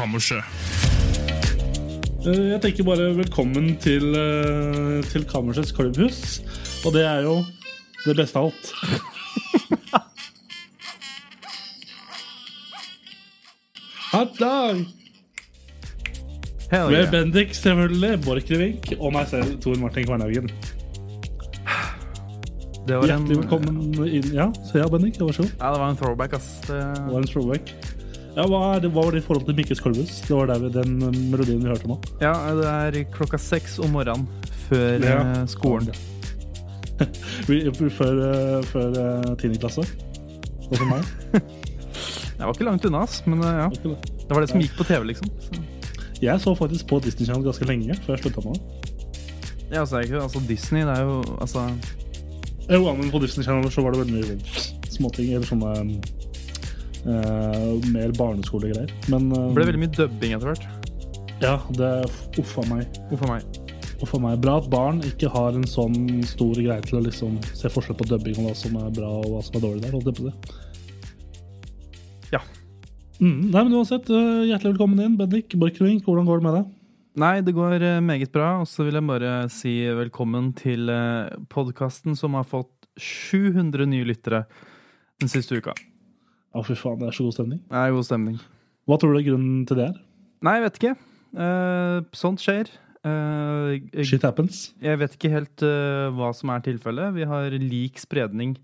Kammerset. Eh, Jeg tenker bare velkommen til, eh, til Kammersets klubbhus. Og det er jo det beste av alt. Hot dog! Hell Med yeah. Bendik selvfølgelig, Borchgrevink og meg selv, Tor Martin Kvernhaugen. Det var en, Hjertelig velkommen inn. Ja, så ja, Bendik, vær så god. Ja, det var en throwback, ass. Det, Det var en throwback. Ja, hva, er det, hva var ditt forhold til Mikkes Kolbus? Det var der vi, den eh, melodien vi hørte nå. ja, det er klokka seks om morgenen før Ja. eh, skolen. Før, eh, før eh, 10. klasse. Og for meg. det var ikke langt unna, ass, men ja. Det var det som gikk på TV, liksom. Så. Jeg så faktisk på Disney Channel ganske lenge før jeg slutta med det. Ja, altså, ikke, altså, Disney, det er jo altså Jo, men på Disney Channel så var det veldig mye småting. Eller sånne eh, mer barneskolegreier. Men uh, Det ble veldig mye dubbing etter hvert. ja, det uffa meg. Uffa meg? Uffa meg. Bra at barn ikke har en sånn stor greie til å liksom se forskjell på dubbing og hva som er bra og hva som er dårlig der. holdt jeg på det. Ja. Mm, nei, men uansett, uh, hjertelig velkommen inn, Bendik Borchgrevink. Hvordan går det med deg? Nei, det går meget bra. Og så vil jeg bare si velkommen til uh, podkasten som har fått 700 nye lyttere den siste uka. Å, fy faen, det er så god stemning. Det er god stemning. Hva tror du er grunnen til det er? Nei, jeg vet ikke. Uh, sånt skjer. Uh, Shit happens. jeg vet ikke helt uh, hva som er tilfellet. Vi har lik spredning.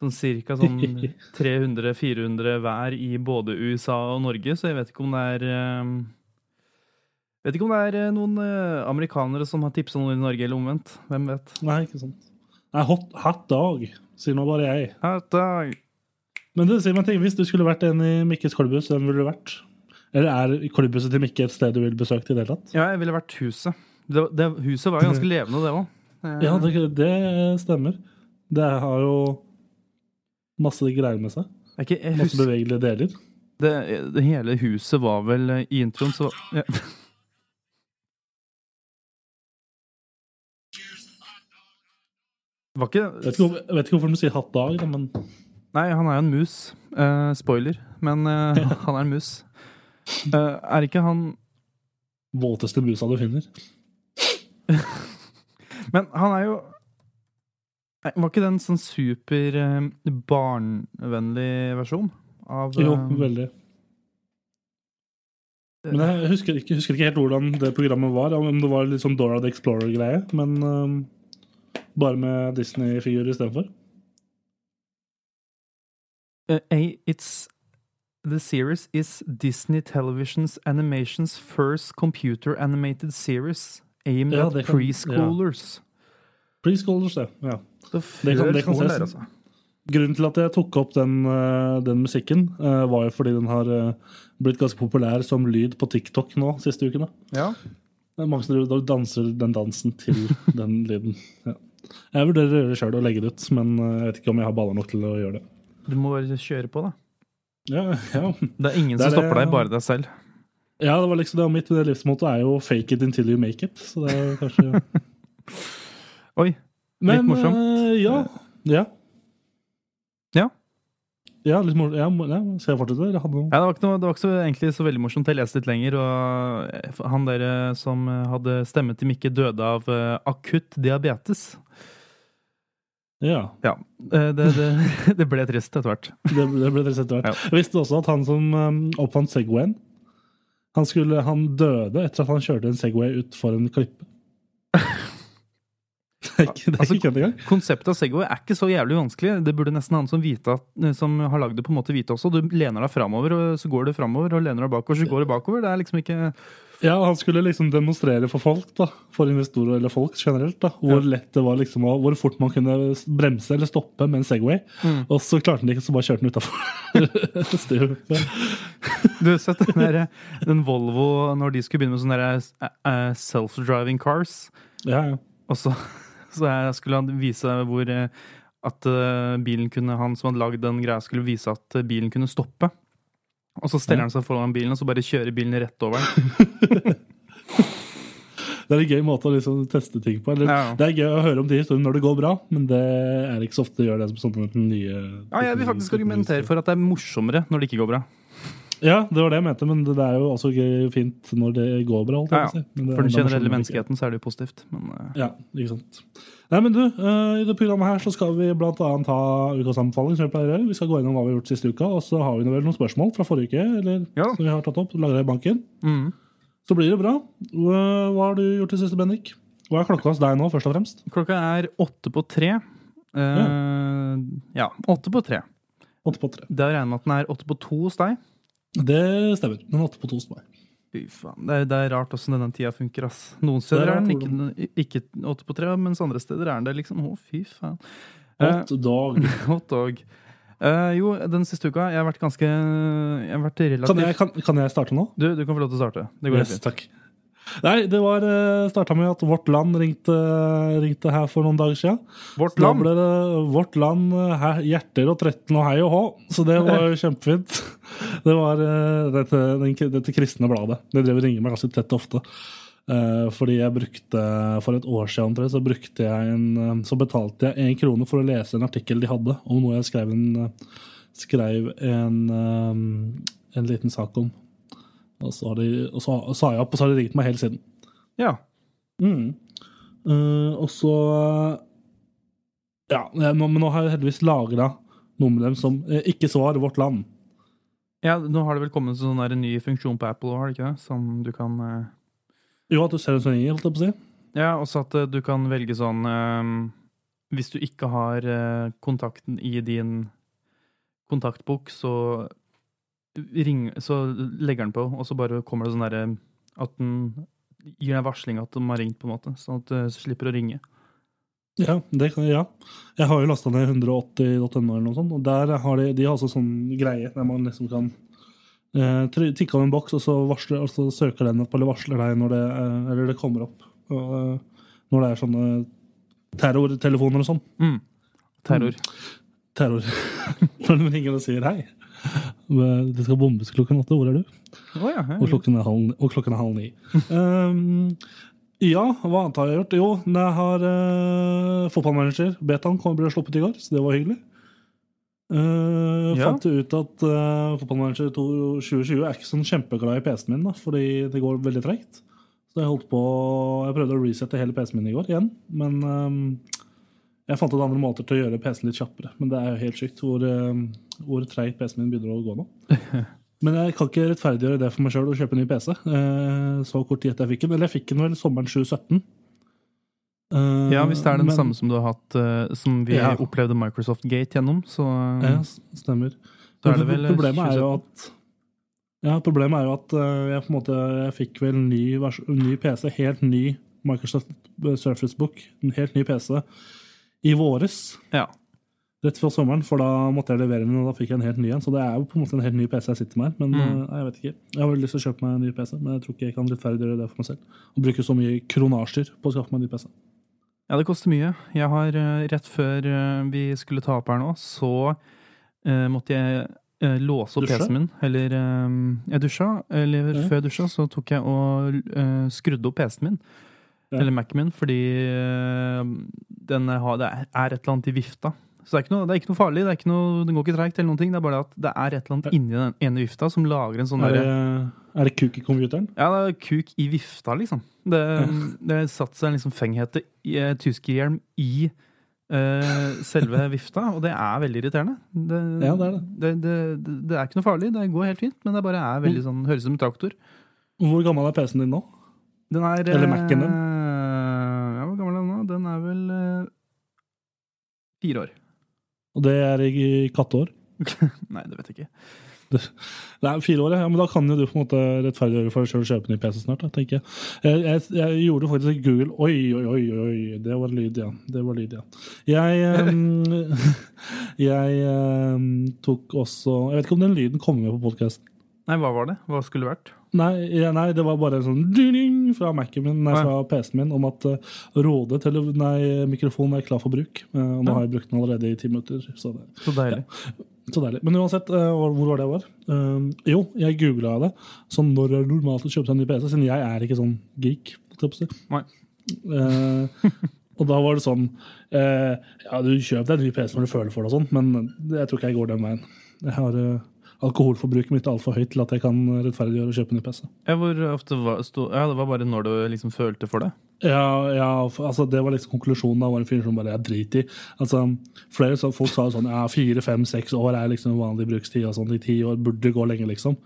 Sånn cirka sånn 300-400 hver i både USA og Norge, så jeg vet ikke om det er uh, Vet ikke om det er noen amerikanere som har tipsa noen i Norge, eller omvendt. Hvem vet? Nei, ikke sant. Nei, hot, hot dog, sier nå bare jeg. Hot dog. Men det sier meg ting, hvis du skulle vært en i Mikkes kolbus, hvem ville du vært? Eller er kolbuset til Mikke et sted du vil besøke i det hele tatt? Ja, jeg ville vært huset. Det, det, huset var jo ganske levende, det òg. Ja, det, det stemmer. Det har jo masse greier med seg. Ikke, Masse husker, bevegelige deler. det, det hele huset var vel eh, I introen så ja. Var ikke Jeg vet ikke, jeg vet ikke hvorfor de sier 'hatt dag', da, men Nei, han er jo en mus. Uh, spoiler. Men uh, han er en mus. Uh, er ikke han våteste musa du finner. Men han er jo Nei, Var ikke det en sånn super barnevennlig versjon av Jo, veldig. Men jeg husker ikke, husker ikke helt hvordan det programmet var. Om det var litt sånn Dora the Explorer-greie. Men bare med Disney-figurer istedenfor. Uh, a- it's the series is Disney Television's animation's first computer animated series aimed Ja, at preschoolers. Preschoolers, det. Ja. Så Det kan- det kan ses. der, altså. Grunnen til at jeg tok opp den, uh, den musikken, uh, var jo fordi den har uh, blitt ganske populær som lyd på TikTok nå siste ukene. Ja. Mange som danser den dansen til den lyden. Ja. Jeg vurderer å gjøre det sjøl og legge det ut, men jeg vet ikke om jeg har baller nok til å gjøre det. Du må bare kjøre på, da. Ja, ja. Det er ingen Det er som stopper det- deg, bare deg selv. Ja, det var liksom det mitt livsmotto er jo 'fake it until you make it'. Så det er kanskje Oi. Men, morsomt. eh, ja. Ja. Ja. Ja, litt morsomt. Ja, ja, skal jeg fortsette? Jeg hadde noe? Ja, det var ikke, noe, det var ikke så, egentlig så veldig morsomt. Jeg leste litt lenger, og eh, han der eh, som hadde stemmen til Mikke, døde av akutt diabetes. Ja, Ja. eh, Det, det, det ble trist etter hvert. det, det ble trist etter hvert. Ja. Jeg visste også at han som um, oppfant Segwayen, han, skulle, han døde etter at han kjørte en Segway utfor en klippe. Det er ikke, det er Altså, ikke engang. Konseptet av Segway er ikke så jævlig vanskelig. Det burde nesten han som, vite eh, som har lagd det, på en måte vite også. Du lener deg framover, og så går du framover, og lener deg bakover, så går du bakover. Det er liksom ikke Ja, han skulle liksom demonstrere for folk, da, for investorer eller folk generelt, da, hvor lett det var liksom, hvor fort man kunne bremse eller stoppe med en Segway. Mm. Og så klarte han det ikke, så bare kjørte han utafor. Du har sett den, der, den Volvo når de skulle begynne med sånne der, eh, self-driving cars. Ja, ja. Og så, så skulle han vise hvor eh, at eh, bilen kunne, han som hadde lagd den greia, skulle vise at eh, bilen kunne stoppe. Og så steller han seg foran bilen, og så bare kjører bilen rett over den. Det er en gøy måte å liksom teste ting på. Eller, Ja. Det er gøy å høre om de historiene når det går bra, men det er ikke så ofte det gjør det som sånne nye Ja, jeg vil faktisk argumentere for at det er morsommere når det ikke går bra. Ja, det var det jeg mente, men det er jo også gøy, fint når det går bra. Alt, ja, Ja, si. For den er generelle menneskeheten så er det jo positivt. Men eh, Ja, ikke sant. Nei, men du, eh, I det programmet her så skal vi blant annet ha ukas anbefaling. som Vi pleier å gjøre. Vi skal gå gjennom hva vi har gjort siste uka, og så har vi vel noen spørsmål fra forrige uke. eller Ja. som vi har tatt opp, lagra i banken. mm. Så blir det bra. Hva har du gjort til siste, Bendik? Hva er klokka hos deg nå, først og fremst? Klokka er åtte på tre. Uh, ja, åtte på tre. Åtte på tre. Det har jeg regnet med at den er åtte på to hos deg. Det stemmer. Den er åtte på to hos meg. Fy faen. Det er, det er rart åssen denne tida funker, ass. Noen steder er er, den ikke, ikke åtte på tre, mens andre steder er den det liksom Å, fy faen. Hot dog. Hot dog. Eh, jo, den siste uka jeg har vært ganske Jeg har vært relativt Kan jeg, kan, kan jeg starte nå? Du, du kan få lov til å starte. Det går Yes, fint. takk. Nei, det var starta med at Vårt Land ringte, ringte her for noen dager siden. Vårt Da land. ble det Vårt Land, eh, her, hjerter og 13 og hei og hå. Så det var jo kjempefint. Det var eh, dette, den, dette kristne bladet. Det drev og ringer meg ganske tett ofte. Eh, fordi jeg brukte For et år siden så brukte jeg en eh, Så betalte jeg én krone for å lese en artikkel de hadde om noe jeg skrev en, eh, skrev en, eh, en liten sak om. Og så, har de, og så sa jeg opp, og så har de ringt meg hele siden. Ja. Mm. Uh, og så Ja, nå, men nå har jeg heldigvis lagra noe med dem som uh, ikke svarer Vårt Land. ja, nå har det vel kommet en sånn ny funksjon på Apple, har det ikke det? Som du kan uh... Jo, at du ser en ringer, holdt jeg på å si. Ja, også at du kan velge sånn Hvis du ikke har kontakten i din kontaktbok, så ring, så legger den på, og så bare kommer det sånn derre At den gir deg varsling at de har ringt, på en måte, sånn at du slipper å ringe. Ja, det kan, ja. Jeg har jo lasta ned 180.no eller noe sånt, og der har de, de har også sånn greie der man liksom kan eh, tikke av en boks, og så, varsler, og så søker den opp eller varsler deg når det, eh, eller det kommer opp. Og, eh, når det er sånne terrortelefoner og sånn. Mm. Terror. Terror. Når de ringer og sier hei. Det skal bombes klokken åtte. Hvor er du? Oh, ja. Og klokken er halv, og klokken er halv ni. Um, ja, hva annet har jeg gjort? Jo, jeg har uh, fotballmanager. Betaen kom, ble sluppet i går, så det var hyggelig. Uh, Ja. Fant ut at uh, fotballmanager 2020 er ikke sånn kjempeglad i PC-en min, da, fordi det går veldig tregt. Så jeg holdt på Jeg prøvde å resette hele PC-en min i går igjen, men um, jeg fant ut andre måter til å gjøre PC-en litt kjappere. Men det er jo helt sykt hvor, um, hvor treigt PC-en min begynner å gå nå. Men jeg kan ikke rettferdiggjøre det for meg sjøl å kjøpe en ny PC. eh, Så kort tid etter jeg fikk den. Eller jeg fikk den vel sommeren 2017. Eh, Ja, hvis det er den men- samme som du har hatt, eh, som vi Ja. opplevde Microsoft Gate gjennom, så Ja, stemmer. Så er det vel, problemet er jo 2017. at Ja, problemet er jo at eh, jeg på en måte Jeg fikk vel ny, ny PC, helt ny Microsoft Surface Book, en helt ny PC, i våres. Ja. Rett før sommeren, for da måtte jeg levere den, og da fikk jeg en helt ny en. Så det er jo på en måte en helt ny PC jeg sitter med her. Men Mm. eh, jeg vet ikke. Jeg har lyst til å kjøpe meg en ny PC, men jeg tror ikke jeg kan rettferdiggjøre det for meg selv. Og bruke så mye kronasjer på å skaffe meg en ny PC. Ja, det koster mye. Jeg har eh, rett før eh, vi skulle ta opp her nå, så uh, måtte jeg låse opp PC-en min. Eller jeg dusja, eller Ja. før jeg dusja, så tok jeg og uh, skrudde opp PC-en min. Ja. Eller Mac-en min, fordi eh, den har, det er et eller annet i vifta. Så det er ikke noe, det er ikke noe farlig, det, er ikke noe, den går ikke treigt, eller noen ting. Det er bare at det er et eller annet inni den ene vifta som lager en sånn Er det, er det kuk i computeren? Ja, det er kuk i vifta, liksom. Det, det satt seg en liksom fenghete i eh, tyskerhjelm i eh, selve vifta, og det er veldig irriterende. Det, Ja, det er det. Det, det, det, det er ikke noe farlig, det går helt fint, men det bare er veldig sånn, høres ut som en traktor. Hvor gammel er PC-en din nå? Den er Eller Mac-en din? eh, Ja, hvor gammel er den nå? Den er vel eh, Fire år. Og det er i katteår? Nei, det vet jeg ikke. Nei, fire år, ja. Men da kan jo du på en måte rettferdiggjøre for deg sjøl å kjøpe ny PC snart, da, tenker jeg. Jeg, jeg. jeg, gjorde faktisk Google Oi, oi, oi, oi. Det var lyd, ja. Det var lyd, ja. Jeg um, Jeg um, tok også Jeg vet ikke om den lyden kommer med på podkasten. Nei, hva var det? Hva skulle det vært? Nei, ja, nei, det var bare en sånn ding fra Mac-en min, nei, fra PC-en min om at uh, Råde til nei, mikrofonen er klar for bruk. Uh, og nå Ja. har jeg brukt den allerede i ti minutter. Så det, Så deilig. så deilig. Men uansett, uh, hvor var det jeg var? Uh, jo, jeg googla det. Sånn når er normalt å kjøpe seg en ny PC? Siden jeg er ikke sånn geek. Nei. Eh, og da var det sånn eh, Ja, du kjøper deg en ny PC når du føler for det, og sånn, men jeg tror ikke jeg går den veien. Jeg har eh, Alkoholforbruket mitt er altfor høyt til at jeg kan rettferdiggjøre å kjøpe ny PC. Ja, hvor ofte var, stod, ja, det var bare når du liksom følte for det? Ja, ja altså Det var liksom konklusjonen. Da var en fyr som bare er drit i. Altså, flere så, Folk sa jo sånn ja, fire, fem, seks år er liksom vanlig brukstid. og sånn, I ti år burde gå lenge, liksom.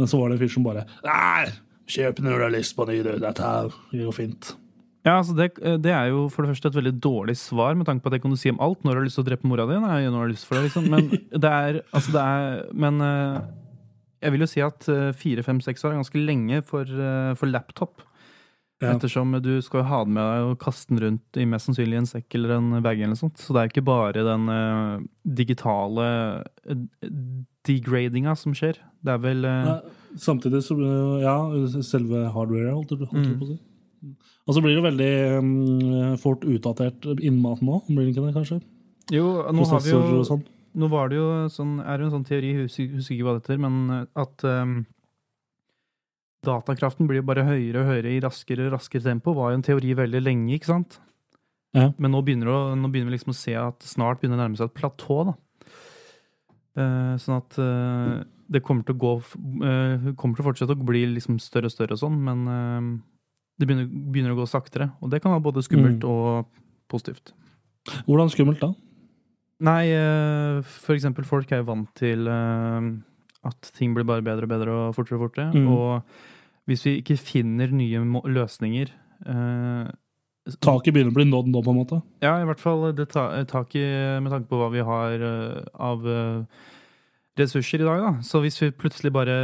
Men så var det en fyr som bare Nei, kjøp når du har lyst på ny, du. Dette her går fint. Ja, altså det, det er jo for det første et veldig dårlig svar, med tanke på at det kan du si om alt. Når du har lyst til å drepe mora di? Nei, når du har lyst for det, liksom. Men det er, altså det er Men eh, jeg vil jo si at eh, fire, fem, seks år er ganske lenge for, eh, for laptop. Ja. Ettersom du skal jo ha den med deg og kaste den rundt i mest sannsynlig en sekk eller en bag. eller noe sånt. Så det er ikke bare den eh, digitale degradinga som skjer. Det er vel eh, Nei, Samtidig så eh, Ja, selve hardware, holdt du på å si. Og så blir det veldig um, fort utdatert innmaten nå, blir det ikke det, kanskje? Jo, nå har vi jo sånn. Nå var det jo sånn, er det en sånn teori, husker husker ikke hva det heter, men eh, at um, datakraften blir bare høyere og høyere i raskere og raskere tempo. var jo en teori veldig lenge, ikke sant? Ja. Men nå begynner, å, nå begynner vi liksom å se at snart begynner å nærme seg et platå. da. Uh, sånn at uh, det kommer til å gå eh, kommer til å fortsette å bli liksom større og større og sånn, men eh, det begynner, begynner å gå saktere. Og det kan være både skummelt Mm. og positivt. Hvordan skummelt da? Nei, eh, for eksempel folk er jo vant til eh, at ting blir bare bedre og bedre og fortere og fortere. Mm. Og hvis vi ikke finner nye løsninger eh, Taket begynner å bli nådd nå, på en måte. Ja, i hvert fall det ta, taket med tanke på hva vi har av ressurser i dag. Da. Så hvis vi plutselig bare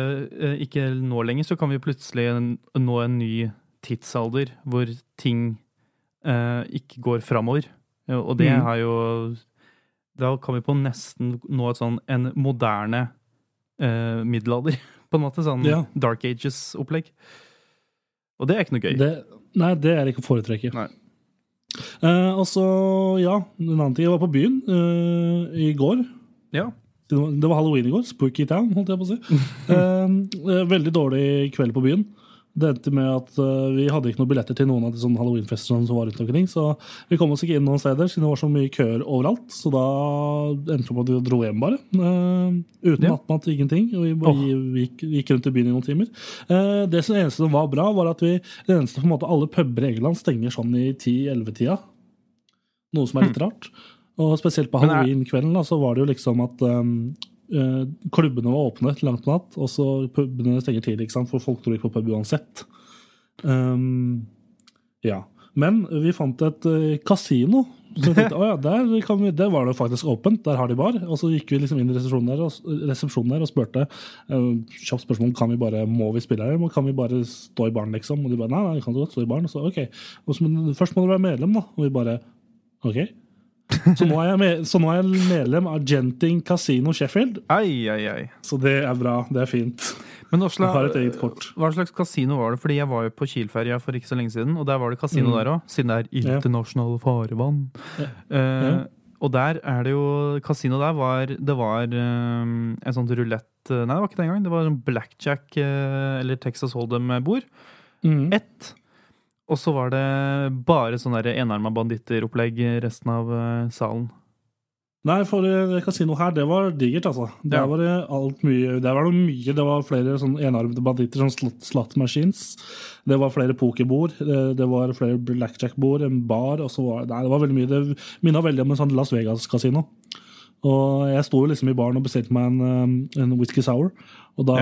ikke når lenger, så kan vi plutselig nå en ny tidsalder hvor ting eh, ikke går framover. Og det Mm. har jo Da kan vi på nesten nå et sånn en moderne eh, middelalder, på en måte. Sånn Ja. Dark Ages-opplegg. Og det er ikke noe gøy. Det, nei, det er ikke å foretrekke. Nei. Eh, og så, ja, en annen ting. Jeg var på byen eh, i går. Ja. Det var, halloween i går. Spooky town, holdt jeg på å si. Eh, eh, veldig dårlig kveld på byen. Det endte med at uh, vi hadde ikke noen billetter til noen av de sånne halloweenfestene som var rundt omkring. Så vi kom oss ikke inn noen steder, siden det var så mye køer overalt. Så da endte vi på at vi dro hjem, bare. Uh, uten Ja. nattmat, ingenting. Og vi bare gikk, gikk rundt i byen i noen timer. Uh, det som eneste som var bra, var at vi det eneste på en måte alle puber i England stenger sånn i 10-11-tida. Noe som er litt rart. Og spesielt på halloween-kvelden så var det jo liksom at um, klubbene var åpne langt på natt, og så pubene stenger tidlig, for folk tror ikke på pub uansett. Um, ja. Men vi fant et uh, kasino. Så tenkte, oh, ja, der, vi, der var det faktisk åpent, der har de bar. Og så gikk vi liksom inn i resepsjonen der og, resepsjonen der og spurte uh, kjapt spørsmål kan vi bare, må vi spille her, kan vi bare stå i baren, liksom? Og de bare nei, nei, kan godt stå i baren. Og så ok, og så, men først må du være medlem, da. Og vi bare ok. Så nå, er jeg med, så nå er jeg medlem av Genting Casino Sheffield. Ai, ai, ai. Så det er bra. Det er fint. Men Osla, Jeg har et eget kort. hva slags kasino var det? Fordi jeg var jo på Kielferja for ikke så lenge siden, og der var det kasino Mm. der òg, siden det er Ja. farevann. Ja. Eh, Ja. Og der er det jo Kasino der var Det var um, en sånn rulett Nei, det var ikke det engang. Det var en blackjack eh, eller Texas Hold'em-bord. Mm. Ett. Og så var det bare sånn enarma banditter-opplegg resten av eh, salen. Nei, for det noe her, det var digert, altså. Der Ja. var det alt mye Der var det mye. Det var flere sånn enarmede banditter, sånn slot, slot machines. Det var flere pokerbord. Det, det var flere blackjack-bord, en bar, og så var Nei, det var veldig mye. Det minna veldig om en sånn Las Vegas-kasino. Og jeg sto liksom i baren og bestilte meg en, eh, en whisky sour. Og da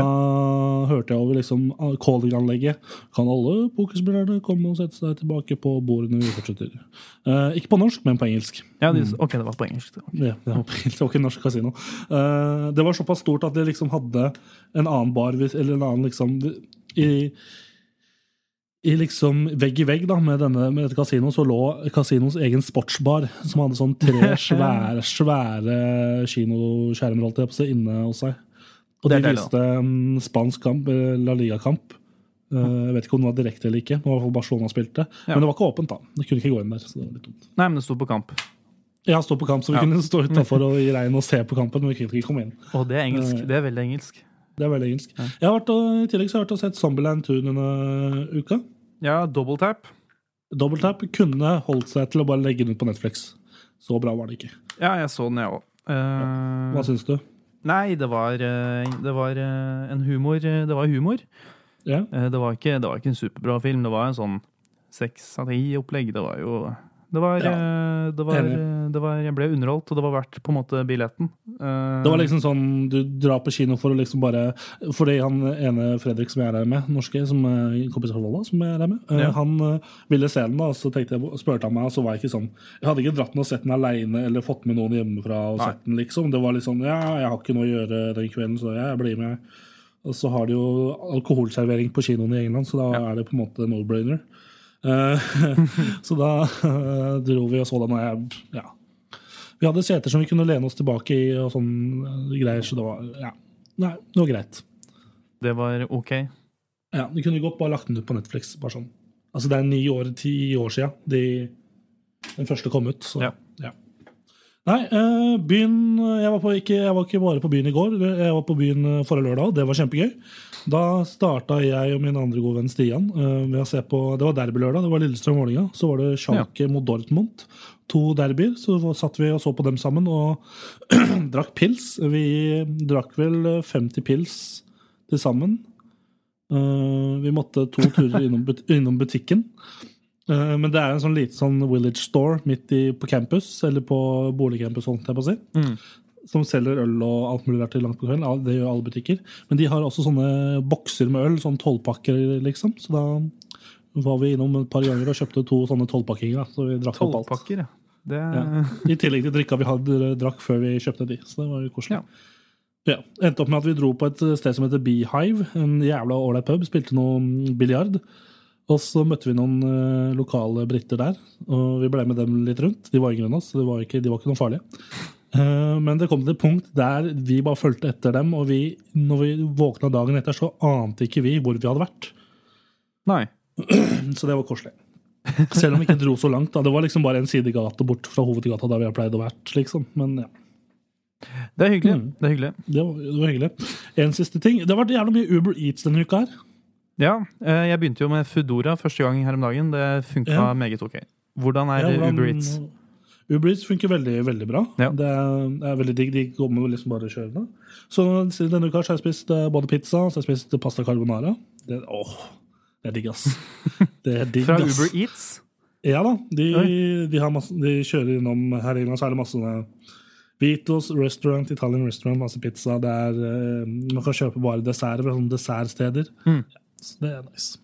hørte jeg over liksom calling-anlegget. Kan alle pokerspillerne komme og sette seg tilbake på bordene vi fortsetter? Uh, ikke på norsk, men på engelsk. Ja, de, ok, det var på engelsk. Ja, det var, på engelsk, det var ikke norsk kasino. Uh, det var såpass stort at de liksom hadde en annen bar, eller en annen liksom i, i liksom vegg i vegg da, med, denne, med dette kasinoet, så lå kasinos egen sportsbar, som hadde sånn tre svære, svære kinoskjermer holdt jeg på å inne hos seg. Og de viste spansk kamp, eh, La Liga-kamp. Eh, Jeg vet ikke om det var direkte eller ikke. Det var Barcelona spilte. Ja. Men det var ikke åpent, da. Det kunne ikke gå inn der. så det var litt dumt. Nei, men det sto på kamp. Ja, stå på kamp, så vi Ja. kunne stå utafor og i regn og se på kampen, men vi kunne ikke komme inn. Og det er engelsk. Eh, Det er veldig engelsk. Det er veldig engelsk. Jeg har vært og, I tillegg så har jeg vært og sett Zombieland 2 denne uka. Ja, double tap. Double Tap kunne holdt seg til å bare legge den ut på Netflix. Så bra var det ikke. Ja, jeg så den, jeg òg. Hva syns du? nei, det var, eh, det var eh, en humor Det var humor. Ja? Eh, Det var, ikke, det var ikke en superbra film. Det var en sånn seks av ti-opplegg. Det var jo det var, Ja, eh, det var, det var Jeg ble underholdt, og det var verdt på en måte billetten. Eh, Det var liksom sånn du drar på kino for å liksom bare Fordi han ene Fredrik som jeg er her med, norske, som kompis fra Volda, som jeg er her med, eh, Ja. han eh, ville se den, da, og så tenkte jeg, spurte han meg, og så var jeg ikke sånn Jeg hadde ikke dratt den og sett den aleine eller fått med noen hjemmefra og Nei. sett den, liksom. Det var litt sånn Ja, jeg har ikke noe å gjøre den kvelden, så jeg blir med. Og så har de jo alkoholservering på kinoen i England, så da er det på en måte no-brainer. Eh, så da eh, dro vi og så den, og jeg Ja. Vi hadde seter som vi kunne lene oss tilbake i, og sånn eh, greier, så det var Ja. Nei, det var greit. Det var ok. Ja, vi kunne godt bare lagt den ut på Netflix. bare sånn. Altså, Det er ni år, ti år siden de, den første kom ut. Så, Ja. ja. Nei, byen jeg var, på, ikke, jeg var ikke bare på byen i går. Jeg var på byen forrige lørdag, det var kjempegøy. Da starta jeg og min andre gode venn Stian eh, med å se på Det var derbylørdag, det var Lillestrøm-Vålerenga. Så var det Schalke mot Dortmund. To derbyer. Så satt vi og så på dem sammen og drakk pils. Vi drakk vel 50 pils til sammen. Eh, vi måtte to turer innom butikken. Eh, men det er en sånn liten sånn village store midt i, på campus, eller på boligcampus, holdt jeg på å si. Mm. Som selger øl og alt mulig der til langt på kvelden. Det gjør alle butikker. Men de har også sånne bokser med øl, sånn tolvpakker, liksom. Så da var vi innom et par ganger og kjøpte to sånne tolvpakkinger. Så vi drakk opp alt. Ja. Det Ja. I tillegg til drikka vi hadde drakk før vi kjøpte de. Så det var jo koselig. Ja. Ja. Endte opp med at vi dro på et sted som heter Beehive. En jævla ålreit pub. Spilte noe biljard. Og så møtte vi noen eh, lokale briter der, og vi ble med dem litt rundt. De var yngre enn oss, så de var ikke, de var ikke noe farlige. Eh, men det kom til et punkt der vi bare fulgte etter dem, og vi, når vi våkna dagen etter, så ante ikke vi hvor vi hadde vært. Nei. Så det var koselig. Selv om vi ikke dro så langt. da. Det var liksom bare en sidegate bort fra hovedgata der vi har pleid å vært. liksom. Men ja, Det er hyggelig. Mm. Det er hyggelig. det var, det var hyggelig. En siste ting. Det har vært jævla mye Uber Eats denne uka her. Ja, eh, jeg begynte jo med Foodora første gang her om dagen. Det funka Ja. meget ok. Hvordan er Ja, hvordan- Uber Eats? Uber Eats funker veldig veldig bra. Ja. Det, er, det er veldig digg. De kommer liksom bare kjørende. Så denne uka har jeg spist eh, både pizza og så har jeg spist pasta carbonara. Det, åh, det er digg, ass. Det er digg, Fra ass. Uber Eats? Ja da. De, de, har masse, de kjører innom her i England, så er det masse Vitos restaurant, Italian restaurant, masse pizza. Det er, eh, man kan kjøpe bare desserter fra sånne dessertsteder. Mm. Så det er nice.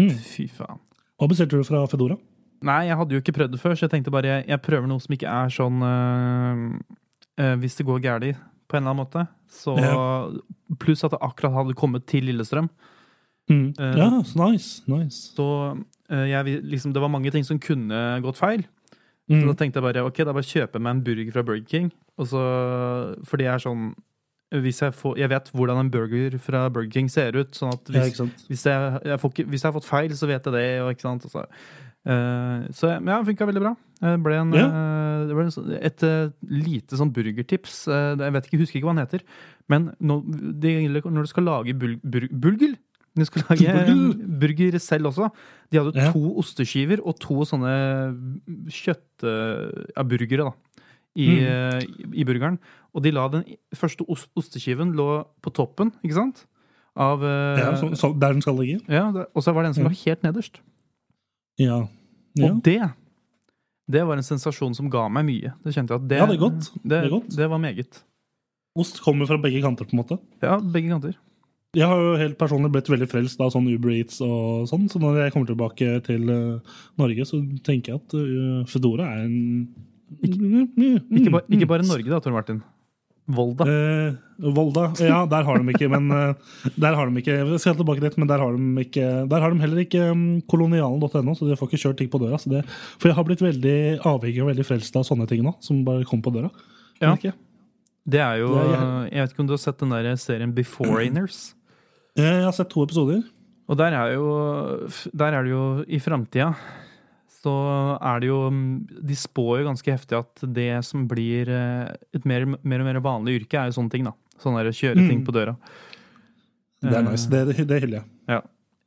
Mm. Fy faen. Hva bestilte du fra Fedora? Nei, jeg hadde jo ikke prøvd det før, så jeg tenkte bare jeg, jeg prøver noe som ikke er sånn øh, øh, Hvis det går galt på en eller annen måte. Så, Pluss at det akkurat hadde kommet til Lillestrøm. Mm. Uh, ja, så nice. nice. Så øh, jeg, liksom, det var mange ting som kunne gått feil. Så Mm. da tenkte jeg bare ok, da bare kjøper jeg meg en burger fra Burger King. Og så, for det er sånn hvis jeg, får, jeg vet hvordan en burger fra Burger King ser ut. sånn at hvis, ja, hvis, jeg, jeg får hvis jeg har fått feil, så vet jeg det. Og, ikke sant? Og så, eh, så ja, det funka veldig bra. Det ble, en, Ja. uh, det ble en, et uh, lite sånn burgertips. Eh, jeg vet ikke, husker ikke hva den heter. Men når, det gjelder når du skal lage bul, bur, bulgel Du skal lage burger selv også. De hadde Ja. to osteskiver og to sånne kjøttburgere da, i, Mm. eh, i burgeren. Og de la den første ost, osteskiven lå på toppen, ikke sant? Av eh, Ja, så, så, der den skal ligge? ja, og så var det en som var helt nederst. Ja. ja. Og det Det var en sensasjon som ga meg mye. Det kjente jeg at det, Ja, det er godt. Det, Det er godt. det var meget. Ost kommer fra begge kanter, på en måte. Ja, begge kanter. Jeg har jo helt personlig blitt veldig frelst av sånn Uber Eats og sånn, så når jeg kommer tilbake til eh, Norge, så tenker jeg at uh, Foodora er en Ikke, ba, ikke bare Norge, da, Tor Martin. Volda. Eh, Volda. Ja, der har de ikke, men eh, Der har de ikke Jeg skal tilbake dit, men der har de ikke Der har de heller ikke um, kolonialen.no, så de får ikke kjørt ting på døra. Så det, for jeg har blitt veldig avhengig og veldig frelst av sånne ting nå, som bare kommer på døra. Ja. Det er jo Det er- Jeg vet ikke om du har sett den der serien Beforeiners? Eh, Jeg har sett to episoder. Og der er jo Der er det jo i framtida så er det jo De spår jo ganske heftig at det som blir eh, et mer, mer og mer vanlig yrke, er jo sånne ting, da. Sånne der kjøre ting Mm. på døra. Det er Eh, nice. Det, det, det hyller jeg. Ja.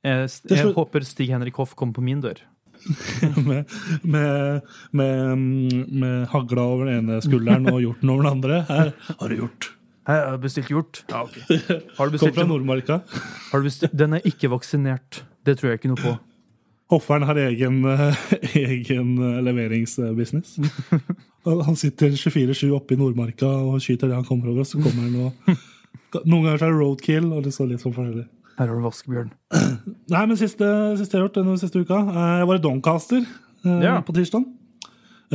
Jeg, jeg håper Stig-Henrik Hoff kommer på min dør. med, med, med, mm, med hagla over den ene skulderen og hjorten over den andre. Her har du gjort. Jeg har bestilt hjort. Ja, ok. Har du Kom bestilt fra? Nordmarka. Bestilt? Den er ikke vaksinert. Det tror jeg ikke noe på. Hofferen har egen, eh, egen eh, leveringsbusiness. Han sitter 24-7 oppe i Nordmarka og skyter det han kommer over. Så kommer han og Noen ganger så er det roadkill og det står litt sånn forskjellig. Her har du vaskebjørn. Nei, men siste, siste jeg har gjort denne siste uka eh, Jeg var i Doncaster eh, Ja. på tirsdag.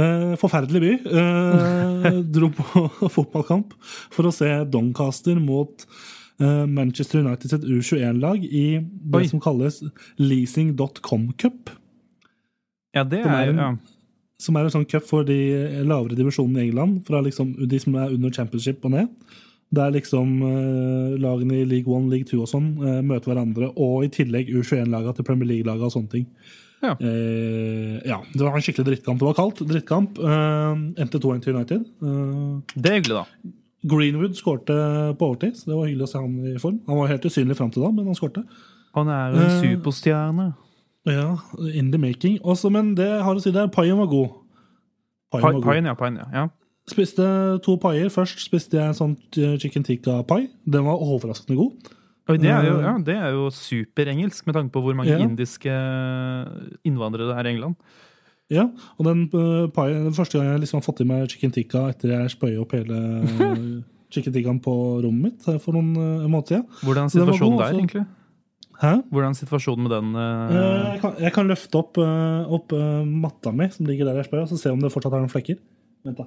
Eh, forferdelig by. Eh, dro på fotballkamp for å se Doncaster mot Manchester United sitt U21-lag i det Oi. som kalles leasing.com cup. Ja, det Den er er en- ja. Som er en sånn cup for de lavere divisjonene i England. Fra liksom de som er under championship og ned. Der liksom eh, lagene i League 1, League 2 og sånn eh, møter hverandre. Og i tillegg U21-laga til Premier League-laga og sånne ting. Ja. Eh, ja, Det var en skikkelig drittkamp. Det var kaldt. Drittkamp. Eh, endte 2-1 til United. Eh, Det er hyggelig, da. Greenwood skårte på overtid, så det var hyggelig å se han i form. Han var helt usynlig fram til da, men han skårte. Han er jo en Eh, superstjerne. Ja, in the making. Også, men det har å si der, paien var god. Paien Pa- var god. Paien, ja. Paien, ja. ja. Spiste to paier. Først spiste jeg en sånn eh, chicken tikka-pai. Den var overraskende god. Oi, det er jo, Eh, ja, det er jo superengelsk, med tanke på hvor mange Ja. indiske innvandrere det er i England. Ja, og den uh, paien, den første gang jeg liksom har fått i meg chicken tikka etter jeg spøy opp hele eh, chicken tikkaen på rommet mitt eh, for noen uh, måneder siden. Hvordan er situasjonen god, der, også. egentlig? Hæ? Hvordan er situasjonen med den? Eh, eh, jeg, kan, jeg kan løfte opp, uh, opp uh, matta mi som ligger der jeg spør, og så se om det fortsatt er noen flekker. Vent, da.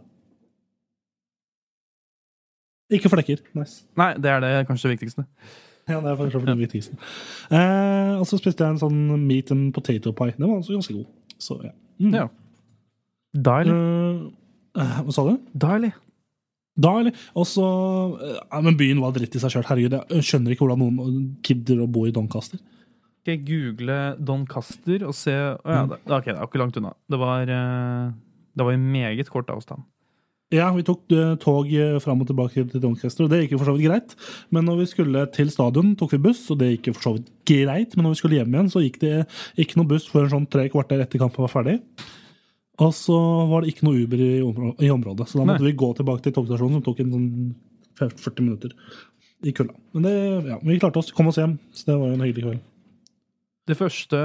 Ikke flekker. Nice. Nei, det er det kanskje det viktigste. Ja, det er kanskje det viktigste. Eh, og så spiste jeg en sånn meat and potato pie. Den var også ganske god. Så, ja. Mm. Ja. Deilig. Eh, hva sa du? Deilig. Da, eller? Og så uh, Men byen var dritt i seg sjøl. Herregud, jeg skjønner ikke hvordan noen gidder å bo i Doncaster. Skal jeg google Doncaster og se oh, ja, det, ok, det er ikke langt unna. Det var, uh, det var en meget kort avstand. Ja, vi tok eh, tog eh, fram og tilbake til Doncaster, og det gikk jo for så vidt greit. Men når vi skulle til stadion, tok vi buss, og det gikk jo for så vidt greit. Men når vi skulle hjem igjen, så gikk det ikke noe buss før sånn tre kvarter etter kampen var ferdig. Og så var det ikke noe Uber i, områ- i området, så da måtte Nei. vi gå tilbake til togstasjonen, som tok en sånn 40 minutter i kulda. Men det, ja, vi klarte oss, kom oss hjem, så det var jo en hyggelig kveld. Det første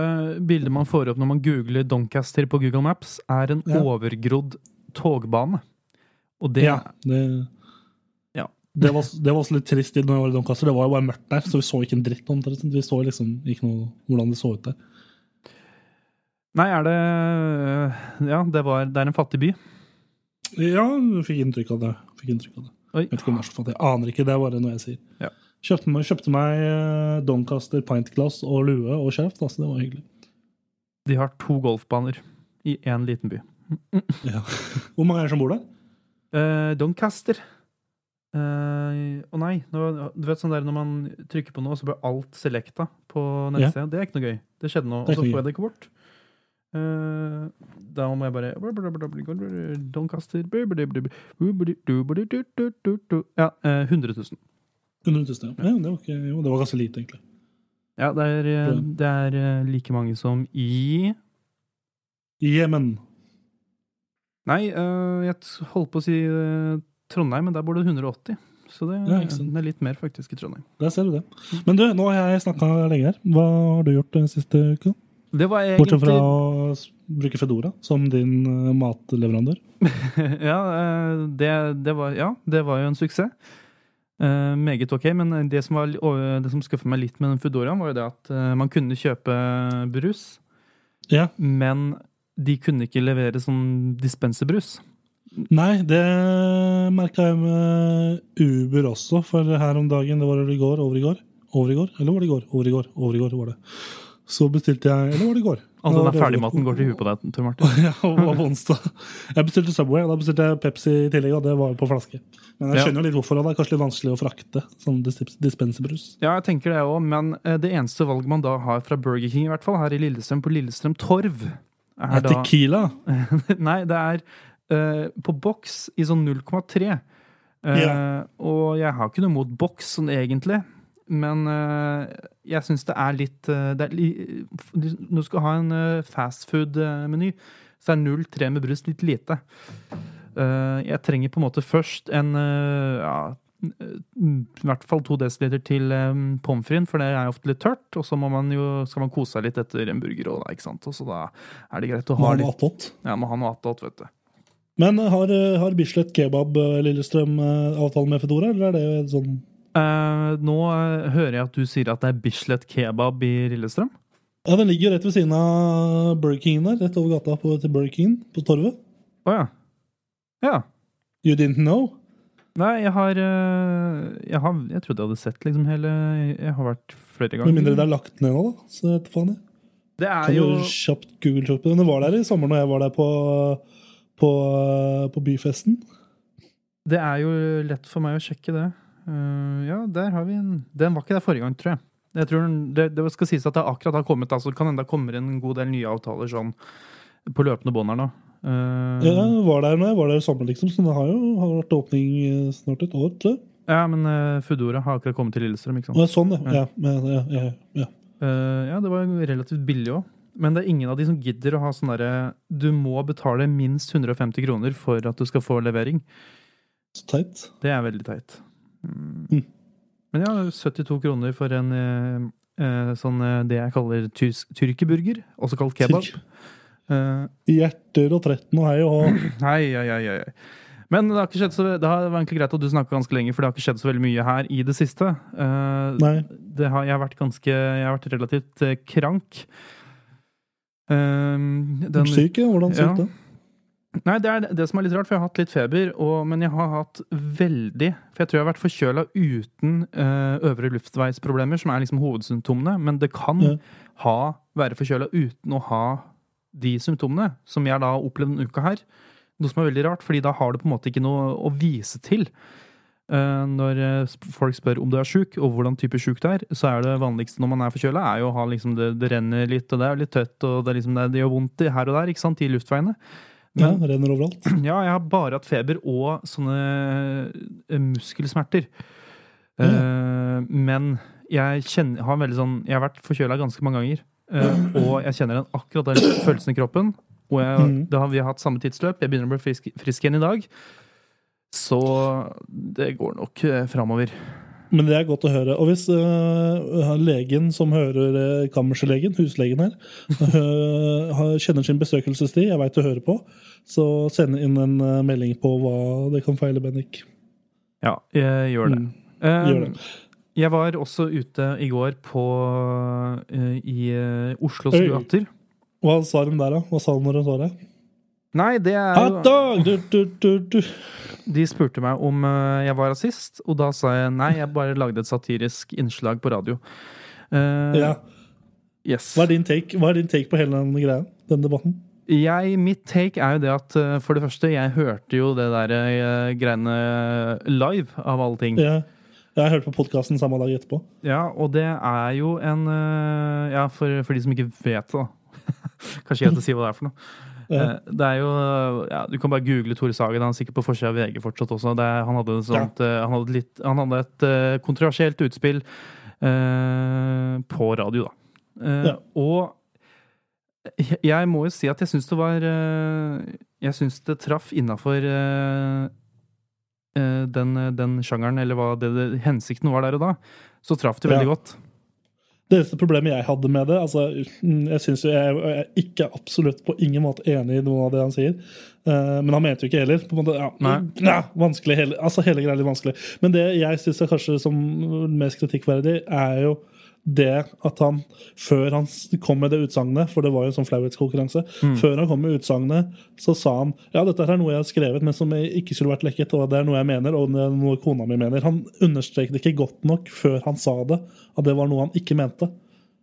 bildet man får opp når man googler Doncaster på Google Maps, er en Ja. overgrodd togbane. Og det Ja, det, Ja. det, var, det var også litt trist når jeg var i Doncaster. Det var jo bare mørkt der, så vi så ikke en dritt omtrent. Vi så liksom ikke noe hvordan det så ut der. Nei, er det Ja, det, var, det er en fattig by. Ja, jeg fikk inntrykk av det. Fikk inntrykk av det. Oi. Jeg vet ikke om det er så fattig. Jeg aner ikke, det er bare noe jeg sier. Ja. Kjøpte meg, kjøpte meg eh, Doncaster pintglass og lue og skjerf, altså det var hyggelig. De har to golfbaner i én liten by. Ja. Hvor mange er det som bor der? Eh, Doncaster. Eh, Å nei, nå, du vet sånn der når man trykker på noe, så blir alt selecta på nettsida. Det er ikke noe gøy. Det skjedde nå, er og så får jeg det ikke bort. Uh, da må jeg bare Doncaster Ja, eh, 100 000. 100 000, ja. ja det, var ikke, jo, det var ganske lite, egentlig. Ja, det er, eh, det er eh, like mange som i Jemen. Nei, eh, jeg holdt på å si eh, Trondheim, men der bor det 180. Så det, Ja, er litt mer faktisk i Trondheim. Der ser du det. Men du, nå har jeg snakka lenge her. Hva har du gjort den siste uka? Det var egentlig Bortsett fra å bruke Fedora som din eh, matleverandør. ja, eh, det, det var, ja, det var jo en suksess. Uh, meget ok, men det som, var, det som skuffet meg litt med den Fedoraen, var jo det at uh, man kunne kjøpe brus, Ja. men de kunne ikke levere sånn dispenserbrus. Nei, det merka jeg med Uber også, for her om dagen, det var i går, over i går? Over i går? Eller var det i går? Over i går, over i går var det. Så bestilte jeg Eller var det i går? Altså den ferdigmaten går til huet på deg, Tor Martin. Ja, var på onsdag. Jeg bestilte Subway, og da bestilte jeg Pepsi i tillegg, og det var på flaske. Men jeg skjønner jo litt hvorfor, og det er kanskje litt vanskelig å frakte sånn dispenserbrus. Ja, jeg tenker det òg, men eh, det eneste valget man da har fra Burger King, i hvert fall her i Lillestrøm, på Lillestrøm Torv, er da Tequila? Nei, det er uh, på boks i sånn 0,3. Uh, yeah. Og jeg har ikke noe mot boks sånn egentlig, men uh, jeg syns det er litt eh, det er li, Når du skal ha en fastfood-meny, så er 0,3 med brust litt lite. Jeg trenger på en måte først en ja, i hvert fall to desiliter til um, pommes fritesen, for det er ofte litt tørt. Og så må man jo, skal man kose seg litt etter en burger, og da, ikke sant? Og så da er det greit å ha man litt attåt? Ja, må ha noe attåt, vet du. Men har, eh, har Bislett Kebab eh, Lillestrøm eh, avtale med Fedora, eller er det sånn Eh, nå eh, hører jeg at du sier at det er Bislett kebab i Lillestrøm. Ja, den ligger jo rett ved siden av Burger King der, rett over gata på, til Burger King på Torvet. Å ja. Ja. You didn't know? Nei, jeg har, eh, jeg har Jeg trodde jeg hadde sett liksom hele Jeg har vært flere ganger. Med mindre det er lagt ned nå, da. Så vet faen jeg. Det er Kan jo kjapt google-shoppe den? Var der i sommer når jeg var der på, på, på byfesten. Det er jo lett for meg å sjekke det. Uh, ja, der har vi en Den var ikke der forrige gang, tror jeg. Jeg tror det, det skal sies at det akkurat har kommet, altså kan hende det kommer en god del nye avtaler sånn på løpende bånd her nå. Eh, Ja, jeg var der når jeg var der i sommer, liksom, så det har jo har vært åpning eh, snart et år, tror jeg. ja, men uh, Foodora har akkurat kommet til Lillestrøm, ikke sant? Ja, sånn, ja. Ja, ja, ja, ja, det var relativt billig òg. Men det er ingen av de som gidder å ha sånn derre Du må betale minst 150 kroner for at du skal få levering. Så teit. Det er veldig teit. Mm. Mm. Men ja, 72 kroner for en sånn det jeg kaller tyrkeburger, også kalt kebab. Tyrk. Eh, Hjerter og 13 og hei og hå. hei, hei, hei, hei. Men det har ikke skjedd så Det har- det var egentlig greit at du snakka ganske lenge, for det har ikke skjedd så veldig mye her i det siste. Uh, det har, jeg har vært ganske Jeg har vært relativt uh, krank. Uh, den, Syk, ja. Hvordan Ja. syk det? nei, det er det som er litt rart, for jeg har hatt litt feber, og, men jeg har hatt veldig For jeg tror jeg har vært forkjøla uten uh, øvre luftveisproblemer, som er liksom hovedsymptomene. Men det kan Ja. ha, være forkjøla uten å ha de symptomene, som jeg da har opplevd denne uka her. Noe som er veldig rart, fordi da har du på en måte ikke noe å vise til. Eh, når eh, folk spør om du er sjuk, og hvordan type sjuk du er, så er det vanligste når man er forkjøla, er jo å ha liksom det, det renner litt, og det er litt tøtt, og det, er liksom, det, gjør vondt her og der, ikke sant, i luftveiene. Ja, det renner overalt. ja, jeg har bare hatt feber og sånne eh, muskelsmerter. Eh, men jeg kjenner, har veldig sånn Jeg har vært forkjøla ganske mange ganger. Eh, og jeg kjenner den akkurat den følelsen i kroppen. Og jeg, Mhm. da har vi hatt samme tidsløp. Jeg begynner å bli frisk, frisk igjen i dag. Så det går nok uh, framover. Men det er godt å høre. Og hvis uh, legen som hører kammerslegen, huslegen her, uh, kjenner sin besøkelsestid, jeg veit du hører på, så send inn en melding på hva det kan feile Bennik. Ja, gjør det. Mm. Gjør det. Jeg var også ute i går på uh, i uh, Oslos gater. Hva sa de der, da? Hva sa de når de så deg? Nei, det er jo dog! Du, du, du, du. De spurte meg om uh, jeg var rasist, og da sa jeg nei, jeg bare lagde et satirisk innslag på radio. Ja. Yes. Hva er, din take, hva er din take på hele den greia? Den debatten? Jeg, mitt take er jo det at for det første, jeg hørte jo det der greiene live, av alle ting. Ja. Jeg hørte på podkasten samme dag etterpå. Ja, og det er jo en eh, Ja, for, for de som ikke vet det, da. Kanskje greit å si hva det er for noe. Ja. Eh, Det er jo ja, Du kan bare google Tore Sagen. Han er sikkert på forsida av VG fortsatt også. Det er, han, hadde sånt, ja. han, hadde litt, han hadde et eh, kontroversielt utspill eh, på radio, da. Eh, Ja. Og jeg- jeg må jo si at jeg syns det var eh, Jeg syns det traff innafor den, den sjangeren, eller hva det, det, hensikten var der og da. Så traff det veldig Ja. godt. Det eneste problemet jeg hadde med det altså, Jeg synes jo jeg, jeg er ikke absolutt på ingen måte enig i noe av det han sier. Uh, men han mente jo ikke heller. på en måte, ja, ja, vanskelig, hele, altså Hele greia er litt vanskelig. Men det jeg syns er kanskje som mest kritikkverdig, er jo det at han, før han kom med det utsagnet, for det var jo en sånn flauhetskonkurranse, mm. før han kom med utsagnet, så sa han ja, dette er noe jeg har skrevet, men som ikke skulle vært lekket, og det er noe jeg mener, og det er noe kona mi mener. Han understreket ikke godt nok før han sa det, at det var noe han ikke mente.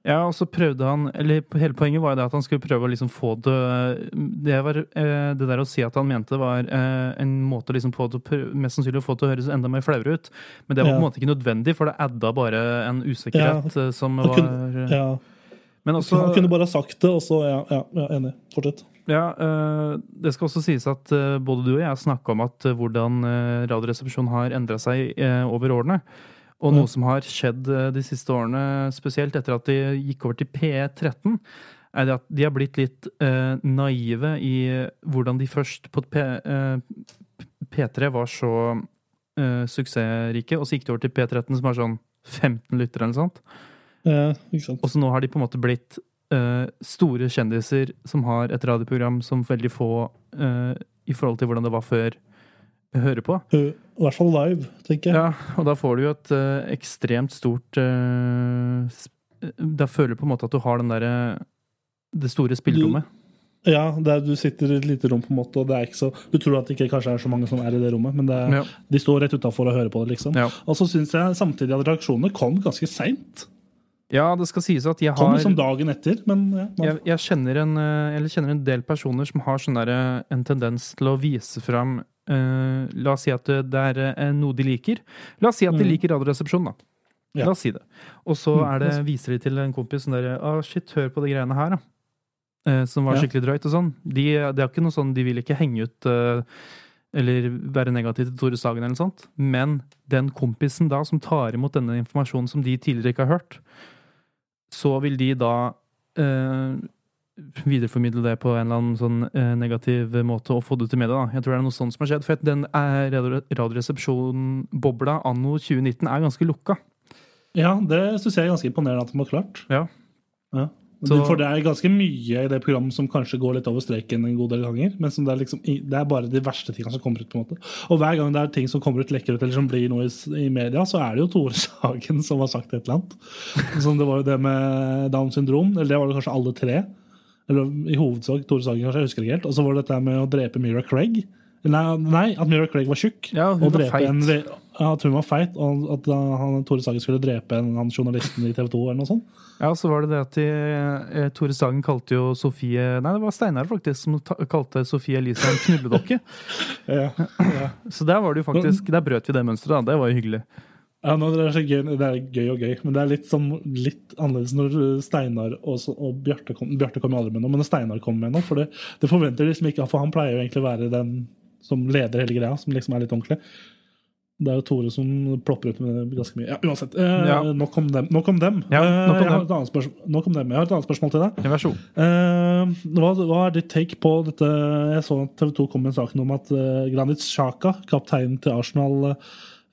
Ja, og så prøvde han eller Hele poenget var jo det at han skulle prøve å liksom få det Det, var, eh, det der å si at han mente, var eh, en måte liksom på det, mest sannsynlig å få det til å høres enda mer flauere ut. Men det var på en måte ikke nødvendig, for det adda bare en usikkerhet ja, eh, som var kunne, ja. Men også, Han kunne bare ha sagt det, og så Ja, ja, ja enig. Fortsett. Ja, Det skal også sies at både du og jeg snakka om at hvordan Radioresepsjonen har endra seg over årene. Og noe som har skjedd eh, de siste årene, spesielt etter at de gikk over til P13, er det at de har blitt litt eh, naive i hvordan de først på P, eh, P3 var så eh, suksessrike, og så gikk de over til P13, som har sånn 15 lyttere eller noe sånt. Ja. Og så nå har de på en måte blitt eh, store kjendiser som har et radioprogram som veldig få eh, i forhold til hvordan det var før høre på. I hvert fall live, tenker jeg. Ja, og da får du jo et uh, ekstremt stort uh, Da føler du på en måte at du har den derre Det store spillerommet. Ja, der du sitter i et lite rom, på en måte, og det er ikke så Du tror at det ikke kanskje er så mange som er i det rommet, men det, ja. de står rett utafor og hører på det, liksom. Ja. Og så syns jeg samtidig at reaksjonene kom ganske seint. Ja, det skal sies at jeg har Kom liksom dagen etter, men ja, jeg, jeg, kjenner en, jeg kjenner en, del personer som har sånn der, en tendens til å vise fram Uh, la oss si at det er uh, noe de liker. La oss si at de mm. liker Radioresepsjonen, da. Ja. La oss si det. Og så mm, det, viser de til en kompis som dere Å, shit, hør på de greiene her, da. Uh, som var skikkelig drøyt og sånn. De, det er ikke noe sånn, de vil ikke henge ut eller være negativ til Tore Sagen eller sånt. Men den kompisen da som tar imot denne informasjonen som de tidligere ikke har hørt, så vil de da videreformidle det på en eller annen sånn eh, negativ måte og få det til media. Da. Jeg tror det er noe sånt som har skjedd. For den Radioresepsjon-bobla anno 2019 er ganske lukka. Ja, det syns jeg er ganske imponerende at de har klart. Ja. ja. Så, for det er ganske mye i det programmet som kanskje går litt over streken en god del ganger. Men det er, liksom, det, er bare de verste tingene som kommer ut. på en måte. Og hver gang det er ting som kommer ut, lekker ut eller som blir noe i, i media, så er det jo Tore Sagen som har sagt et eller annet. Som det var jo det med Downs syndrom. Eller det var det kanskje alle tre. Eller i hovedsak Tore Sagen, kanskje. Jeg husker ikke helt. Og så var det dette med å drepe Mira Craig. Nei, nei at Mira Craig var tjukk. Ja, hun var feit. En, at hun var feit, og at han, Tore Sagen skulle drepe en, han journalisten i TV 2. eller noe sånt. Ja, og så var det det at de, eh, Tore Sagen kalte jo Sofie Nei, det var Steinar faktisk som kalte Sofie Elise en knulledokke. ja, ja. Så der var det jo faktisk, der brøt vi det mønsteret. Det var jo hyggelig. Ja, det er, gøy, det er gøy og gøy, men det er litt, som, litt annerledes når Steinar og, og Bjarte kom, Bjarte kom aldri med noe, men når Steinar kommer med noe. For det, det forventer liksom ikke, for han pleier jo egentlig å være den som leder hele greia, som liksom er litt ordentlig. Det er jo Tore som plopper ut med det ganske mye. Ja, uansett. Eh, ja. Nok om dem. Nok om dem. Ja, nok om eh, jeg, har nok om dem. jeg har et annet spørsmål til deg. Vær så god. Eh, hva, hva, er ditt take på dette? Jeg så at TV 2 kom med en sak om at eh, Granit Xhaka, kapteinen til Arsenal,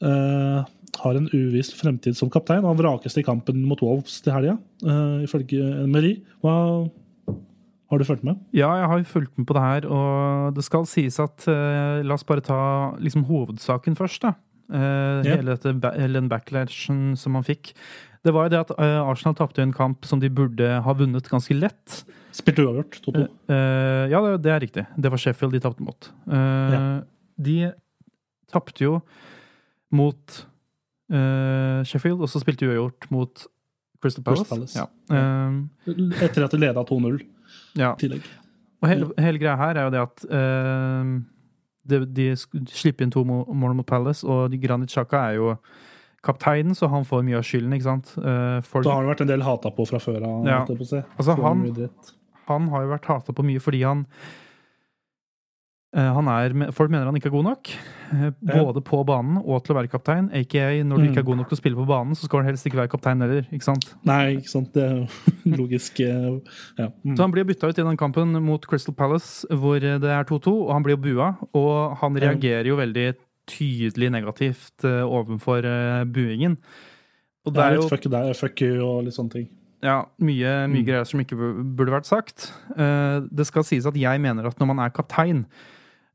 uh, har en uviss fremtid som kaptein. Han vrakes i kampen mot Wolves til helga, uh, ifølge Emery. Hva har du fulgt med? Ja, jeg har fulgt med på det her. Og det skal sies at uh, La oss bare ta liksom, hovedsaken først. da. Uh, yeah. hele, dette, den backlashen som han fikk. Det var jo det at uh, Arsenal tapte en kamp som de burde ha vunnet ganske lett. Spilte uavgjort, 2-2. ja, det, det, er riktig. Det var Sheffield de tapte mot. Yeah. De tapte jo mot Uh, Sheffield, og så spilte uavgjort mot Crystal Palace. Palace. Ja. Uh, Etter at de leda 2-0 ja. tillegg. Og hele, hele, greia her er jo det at uh, de, de, slipper inn to mål mot Palace, og Granit Xhaka er jo kapteinen, så han får mye av skylden. ikke sant? Folk... Da har han vært en del hata på fra før av. Ja. Altså, han, han har jo vært hata på mye fordi han er, folk mener han ikke er god nok, eh, både på banen og til å være kaptein. Aka når du ikke er mm. god nok til å spille på banen, så skal han helst ikke være kaptein heller. ikke sant? Nei, ikke sant. Det er jo logisk. Eh, ja. Mm. Så han blir bytta ut i den kampen mot Crystal Palace, hvor det er 2-2, og han blir jo bua. Og han reagerer jo veldig tydelig negativt overfor buingen. Og det er jo Fuck deg, fuck you og litt sånne ting. Ja, mye, mye Mm. greier som ikke burde vært sagt. Eh, det skal sies at jeg mener at når man er kaptein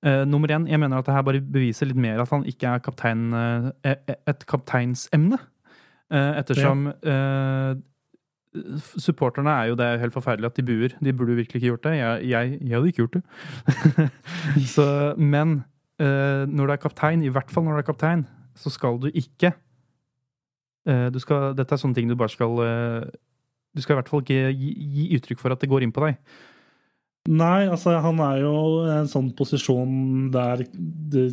eh, Nummer én, jeg mener at det her bare beviser litt mer at han ikke er kaptein, e- et kapteinsemne. Uh, ettersom eh, Supporterne er jo det helt forferdelig at de buer. De burde virkelig ikke gjort det. Jeg, jeg, jeg hadde ikke gjort det. Så, men når du er kaptein, i hvert fall når du er kaptein, så skal du ikke du skal, Dette er sånne ting du bare skal Du skal i hvert fall ikke gi, gi uttrykk for at det går inn på deg. Nei, altså han er jo i en sånn posisjon der det,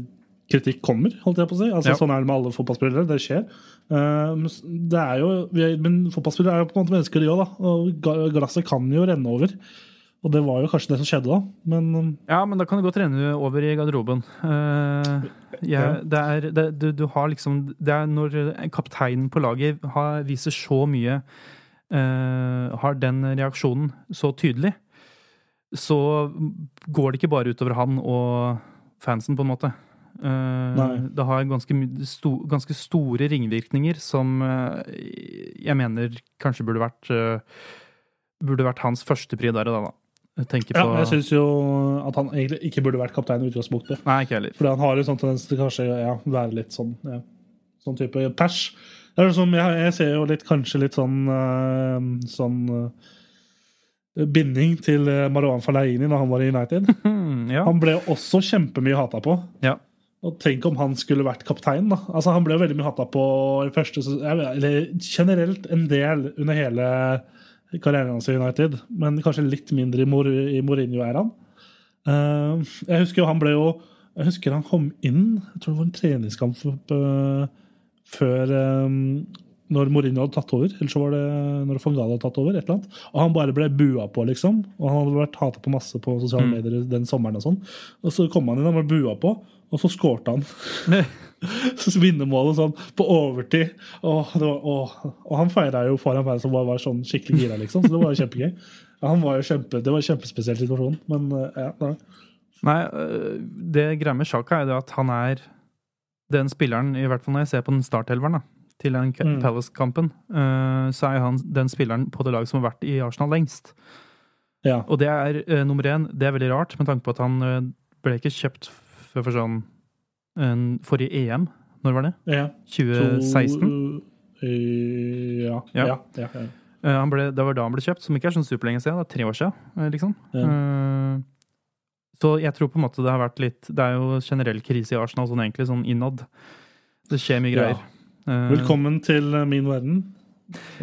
kritikk kommer, holdt jeg på å si. Altså Ja. Sånn er det med alle fotballspillere. Det skjer. Eh, det er jo, men fotballspillere er jo på en måte mennesker, de òg. Og glasset kan jo renne over. Og det var jo kanskje det som skjedde da. Men um, Ja, men da kan det godt renne over i garderoben. Uh, jeg, Ja. det er, det, du, du har liksom Det er når kapteinen på laget har, viser så mye uh, Har den reaksjonen så tydelig, så går det ikke bare utover han og fansen, på en måte. Uh, det har ganske, sto, ganske store ringvirkninger som uh, jeg mener kanskje burde vært uh, Burde vært hans førstepri der og da. da. Tenker ja, på jeg syns jo at han egentlig ikke burde vært kaptein i utgangspunktet. Nei, ikke heller. Fordi han har jo sånn tendens til kanskje ja, være litt sånn ja, sånn type pers. Det er jo som, jeg, jeg ser jo litt, kanskje litt sånn sånn binding til eh, Marwan Fellaini da han var i United. Ja. Han ble også kjempemye hata på. ja. Og tenk om han skulle vært kaptein. da. Altså Han ble jo veldig mye hata på i første Eller generelt en del under hele karrieren hans i United, men kanskje litt mindre i, Mor i Mourinho-æraen. Uh, jeg husker jo han ble jo Jeg husker han kom inn Jeg tror det var en treningskamp uh, før eh, når Mourinho hadde tatt over. Eller så var det når van hadde tatt over. et eller annet. Og han bare ble bua på, liksom. Og han hadde vært hata på masse på sosiale Mm. medier den sommeren. Og sånn. Og så kom han inn og ble bua på, og så skårte han. Så vinnermålet sånn på overtid. Det var, åh. Og han feira jo foran meg som bare var sånn skikkelig gira, liksom. Så det var jo kjempegøy. Ja, han var jo kjempe, det var en kjempespesiell situasjon, men eh, ja. Nei. Nei, øh, det greia med Sjaka er jo at han er den spilleren, i hvert fall når jeg ser på den startelveren da, til den Mm. Palace-kampen, øh, så er han den spilleren på det laget som har vært i Arsenal lengst. Ja. Og det er uh, nummer én. Det er veldig rart, med tanke på at han uh, ble ikke kjøpt før for sånn en, forrige EM. Når var det? ja. 2016? To, uh, ja. Ja. Ja. Eh, ble, det var da han ble kjøpt, som ikke er sånn superlenge siden. Det er tre år siden, eh, liksom. Eh, så jeg tror på en måte det har vært litt Det er jo generell krise i Arsenal sånn egentlig, sånn innad. Det skjer mye greier. Eh, Velkommen til eh, min verden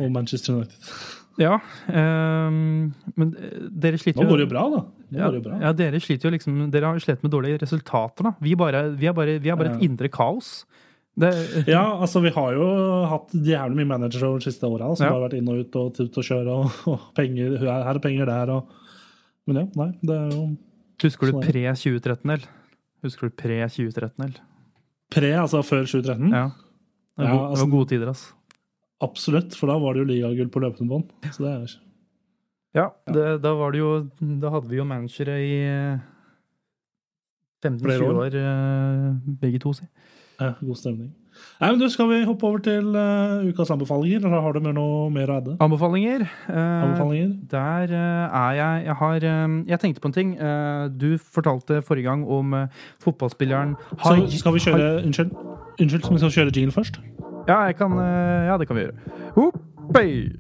og Manchester United. Ja. eh, men eh, dere sliter Nå går det jo bra, da. Ja, det bra. ja, dere sliter jo liksom Dere har jo slitt med dårlige resultater, da. Vi, bare, vi er bare, vi er bare et indre kaos. Det, Ja, altså Vi har jo hatt jævlig mye managere over de siste åra som Ja. har vært inn og ut og tut og kjøre og, og penger her er penger der og Men ja, nei, det er jo Husker du Sånn pre-2013, eller? Husker du pre 2013-L? pre, altså før 2013. Ja. Det var, Ja, altså, det var gode tider, altså. Absolutt, for da var det jo ligagull på løpende bånd. Så det er Ja, det, da var det jo Da hadde vi jo managere i eh, 15-20 år. år, eh, begge to, si. ja, god stemning. Nei, men du, Skal vi hoppe over til uh, ukas anbefalinger, eller har du med noe mer å adde? Anbefalinger. Uh, Anbefalinger? Der uh, er jeg Jeg har eh, Jeg tenkte på en ting. Eh, du fortalte forrige gang om eh, fotballspilleren Så skal vi kjøre Unnskyld, unnskyld, så vi skal kjøre jingle først? Ja, jeg kan eh, Ja, det kan vi gjøre. Hoppei!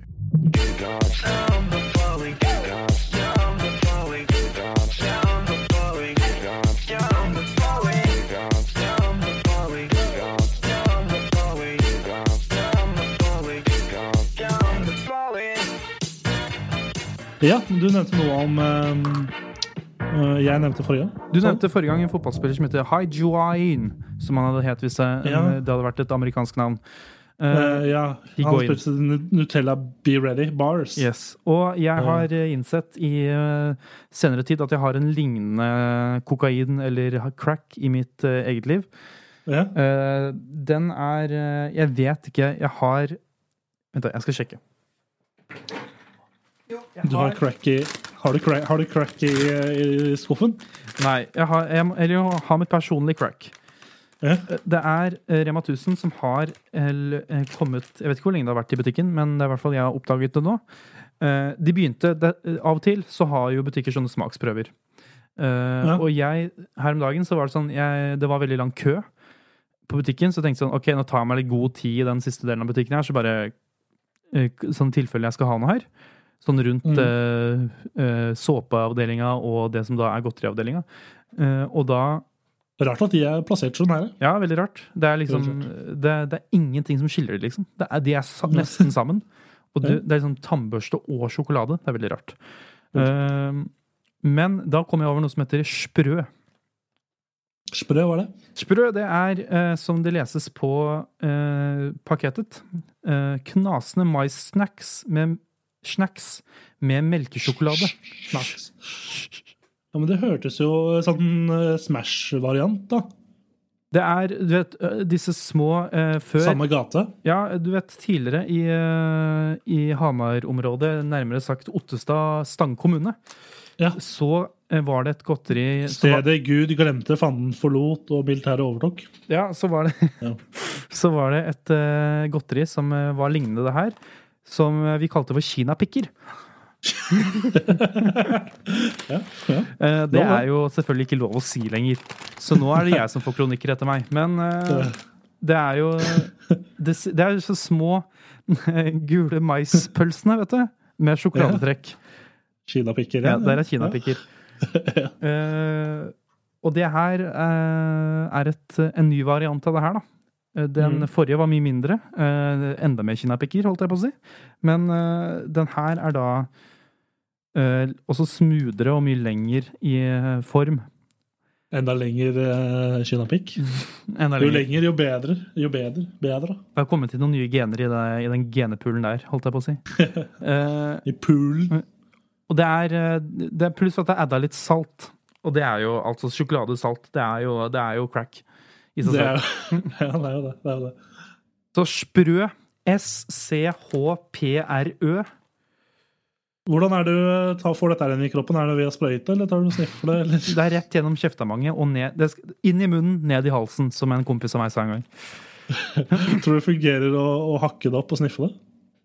Ja, du nevnte noe om eh, Jeg nevnte forrige gang. Du nevnte forrige gang en fotballspiller som heter Haijuain. Som han hadde het hvis det, Ja. det hadde vært et amerikansk navn. Eh, Eh, ja, han spilte Nutella Be Ready Bars. Yes. Og jeg har eh, innsett i eh, senere tid at jeg har en lignende kokain eller crack i mitt eh, eget liv. Ja. Eh, den er eh, Jeg vet ikke. Jeg har Vent, da, jeg skal sjekke. Du har crack i Har du crack, har du crack i, i skuffen? Nei, jeg har, jeg, eller jeg har mitt personlige crack. Ja. Det er eh, Rema 1000 som har eh, kommet Jeg vet ikke hvor lenge det har vært i butikken, men det er i hvert fall jeg har oppdaget det nå. Eh, De begynte det, Av og til så har jo butikker sånne smaksprøver. Eh, Ja. Og jeg, her om dagen så var det sånn jeg, Det var veldig lang kø på butikken, så jeg tenkte sånn OK, nå tar jeg meg litt god tid i den siste delen av butikken her, så bare eh, Sånn tilfelle jeg skal ha noe her. Sånn rundt Mm. uh, såpeavdelinga og det som da er godteriavdelinga. Uh, og da Rart at de er plassert så nære. Ja, veldig rart. Det er liksom Det, det er ingenting som skiller dem, liksom. Det er, de er sa, nesten sammen. Og det, det er liksom tannbørste og sjokolade. Det er veldig rart. Uh, men da kom jeg over noe som heter sprø. Sprø hva er det. Sprø, det er, eh, som det leses på eh, pakettet, eh, knasende maissnacks med snacks med melkesjokolade. Snacks. Ja, men det hørtes jo sånn eh, Smash-variant, da. Det er, du vet, eh, disse små eh, før Samme gate. Ja, du vet, tidligere i, i Hamar-området, nærmere sagt Ottestad Stang kommune, Ja. så var det et godteri var, Stedet Gud glemte, fanden forlot og militæret overtok. Ja, så var det, Ja. så var det et godteri som var lignende det her, som eh, vi kalte for kinapikker. Ja, ja. Eh, det er jo selvfølgelig ikke lov å si lenger, så nå er det jeg som får kronikker etter meg. Men eh, det er jo Det, det er jo så små gule maispølsene, vet du, med sjokoladetrekk. Kinapikker. Ja, der er kinapikker. Eh, og det her er et, en ny variant av det her, da. Eh, Den mm. forrige var mye mindre. eh, enda mer kinapikker, holdt jeg på å si. Men eh, den her er da også smoothere og mye lenger i form. Enda lenger uh, kinapikk. Jo lenger. jo bedre. Jo bedre. Bedre. Det har kommet til noen nye gener i, det, i den genepoolen der, holdt jeg på å si. I poolen. Og det er, det er pluss at det er adda litt salt. Og det er jo altså sjokoladesalt. Det er jo, det er jo crack i seg selv. ja, det er jo det. det, er jo det. Så sprø. S-C-H-P-R-Ø. Hvordan er det du tar, får dette inn i kroppen? Er det via sprøyte, eller tar du sniffer det? Eller? Det er rett gjennom kjeftamanget og ned, det inn i munnen, ned i halsen, som en kompis av meg sa en gang. Tror du det fungerer å, å hakke det opp og sniffe det?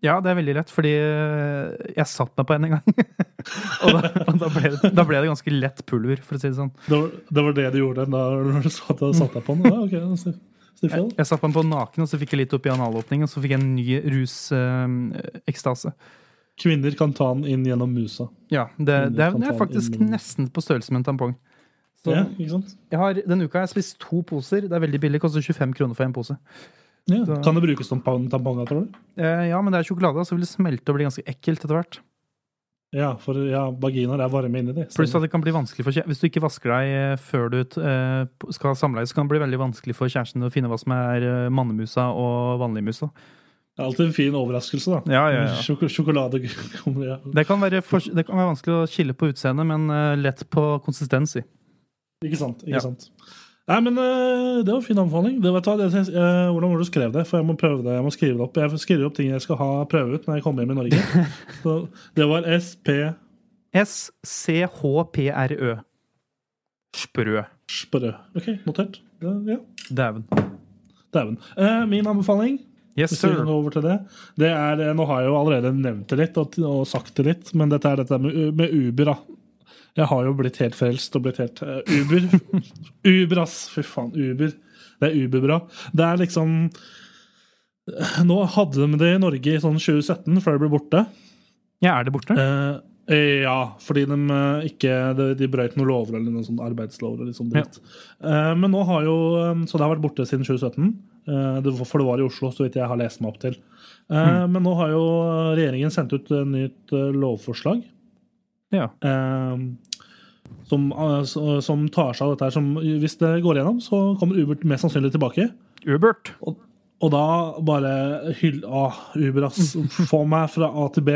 Ja, det er veldig lett, fordi øh, jeg satt meg på en en gang. og da, og da, ble det, da ble det ganske lett pulver, for å si det sånn. Det var det, var det du gjorde da du satt, satt deg på den? Ja, ok, da sniff- Jeg, jeg satt meg på naken, og så fikk jeg litt opp i analåpningen, og så fikk jeg en ny rusekstase. Kvinner kan ta den inn gjennom musa. ja, det, det, er, er faktisk inn- nesten på størrelse med en tampong. Så Ja, ikke sant? jeg har, denne uka har jeg spist to poser. Det er veldig billig, koster 25 kroner for en pose. Ja. Så- Kan det brukes som tampong- tamponger, tror du? Eh, ja, men det er sjokolade, så vil det smelte og bli ganske ekkelt etter hvert. Ja, for ja, vaginaer er varme inni de. Pluss at det kan bli vanskelig for kjæresten. Hvis du ikke vasker deg eh, før du eh, skal ha samleie, så kan det bli veldig vanskelig for kjæresten å finne hva som er eh, mannemusa og vanligmusa. Det er alltid en fin overraskelse, da. Ja, ja, ja. Sjok sjokolade ja. Det kan, være det kan være vanskelig å skille på utseendet, men lett på konsistens. i. Ikke sant. ikke sant. Nei, men eh, Det var en fin anbefaling. Det, vet du, det, eh, hvordan var det du skrev det? For jeg må prøve det, jeg må skrive det opp. Jeg skriver opp ting jeg skal ha prøve ut når jeg kommer hjem i Norge. Så det var SP S-C-H-P-R-Ø. Sprø. Sprø. OK, notert. Ja, ja. Dæven. Dæven. Eh, min anbefaling Yes, sir. over til det. det er, eh, nå har jeg jo allerede nevnt det litt og, og sagt det litt, men dette er dette med, med Uber. da. Jeg har jo blitt helt frelst og blitt helt uh, Uber. Uber, ass! Fy faen. Uber. Det er Uber-bra. Det er liksom Nå hadde de det i Norge i sånn 2017, før det ble borte. Ja, er det borte? Eh, ja, fordi de ikke de, de brøt noen lover eller noen sånn arbeidslover. eller sånn dritt. Eh, men nå har jo Så det har vært borte siden 2017. eh, det, for det var i Oslo, så vidt jeg har lest meg opp til. Mm. Men nå har jo regjeringen sendt ut et nytt lovforslag. Ja. eh, som, eh, som tar seg av dette her. Som, hvis det går gjennom, så kommer Uber mest sannsynlig tilbake. Ubert. Og, og da bare hyll... Åh, Uber, ass. Få meg fra A til B.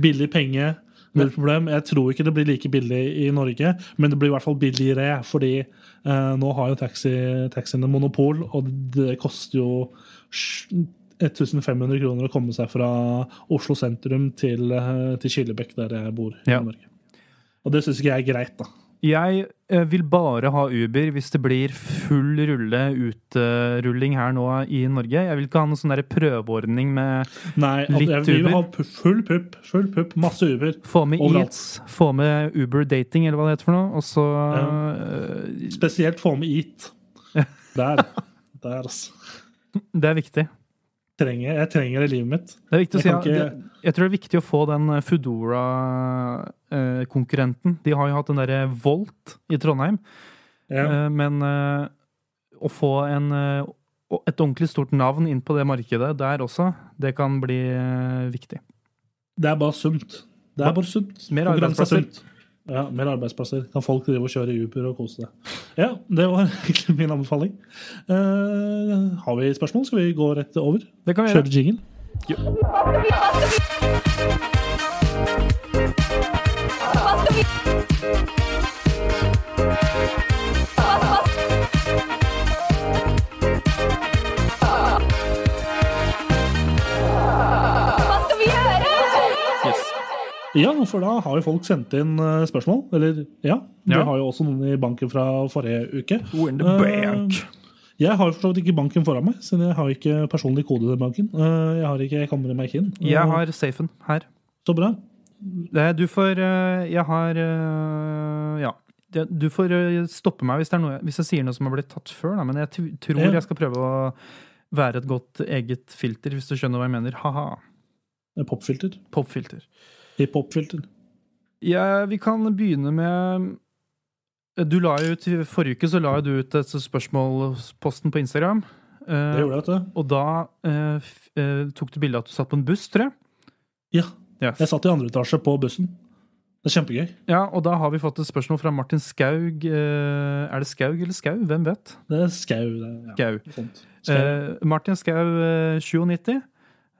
Billig penge. Null problem. Jeg tror ikke det blir like billig i Norge, men det blir i hvert fall billigere. Fordi eh, nå har jo taxi, taxiene monopol, og det koster jo 1500 kroner å komme seg fra Oslo sentrum til, eh, til Killebekk, der jeg bor Ja. i Norge. Og det syns ikke jeg er greit, da. Jeg eh, vil bare ha Uber hvis det blir full rulle utrulling her nå i Norge. Jeg vil ikke ha noen sånn prøveordning med Nei, Litt jeg vil Uber. ha full pupp, full pupp, masse Uber. få med Overalt. Eats, få med Uber Dating, eller hva det heter for noe. Og så ja. Spesielt få med Eat. Der. Der, altså. Det er viktig. Trenger, jeg trenger det i livet mitt. Det er viktig å si jeg, ikke- det, Jeg tror det er viktig å få den Foodora-konkurrenten. De har jo hatt den derre Volt i Trondheim. Ja. Eh, Men eh, å få en, eh, et ordentlig stort navn inn på det markedet der også, det kan bli eh, viktig. Det er bare sunt. Det er bare sunt. Mer er arbeidsplasser. Ja, mer arbeidsplasser. Kan folk drive og kjøre Uber og kose seg. Ja, det var egentlig min anbefaling. Uh, har vi spørsmål? Skal vi gå rett over? Det kan vi gjøre. Kjøre jingle? Hva Ja, for da har jo folk sendt inn eh, spørsmål. Eller ja, vi Ja. har jo også noen i banken fra forrige uke. Oh, in the Eh, bank. Jeg har for så vidt ikke banken foran meg, siden jeg har ikke personlig kode til banken. Eh, Jeg har ikke kammeret meg inn. Eh, Jeg har safen her. Så bra. Du får eh, Jeg har eh, Ja. Du får eh, stoppe meg hvis, det er noe, hvis jeg sier noe som har blitt tatt før, da. men jeg tror jeg skal prøve å være et godt eget filter, hvis du skjønner hva jeg mener. Ha-ha. Eh, Popfilter. Popfilter. Hiphop-filter. Ja, vi kan begynne med Du la jo ut i Forrige uke så la du ut et spørsmålposten på Instagram. Eh, Det gjorde jeg, vet du. og da eh, eh, tok du bilde av at du satt på en buss, tror jeg. Ja. Yes. Jeg satt i andre etasje på bussen. Det er kjempegøy. Ja, og da har vi fått et spørsmål fra Martin Skaug. Eh, er det Skaug eller Skau? Hvem vet? Det er skau. Ja, Skau. Skau. Eh, Martin Skau, eh, 97.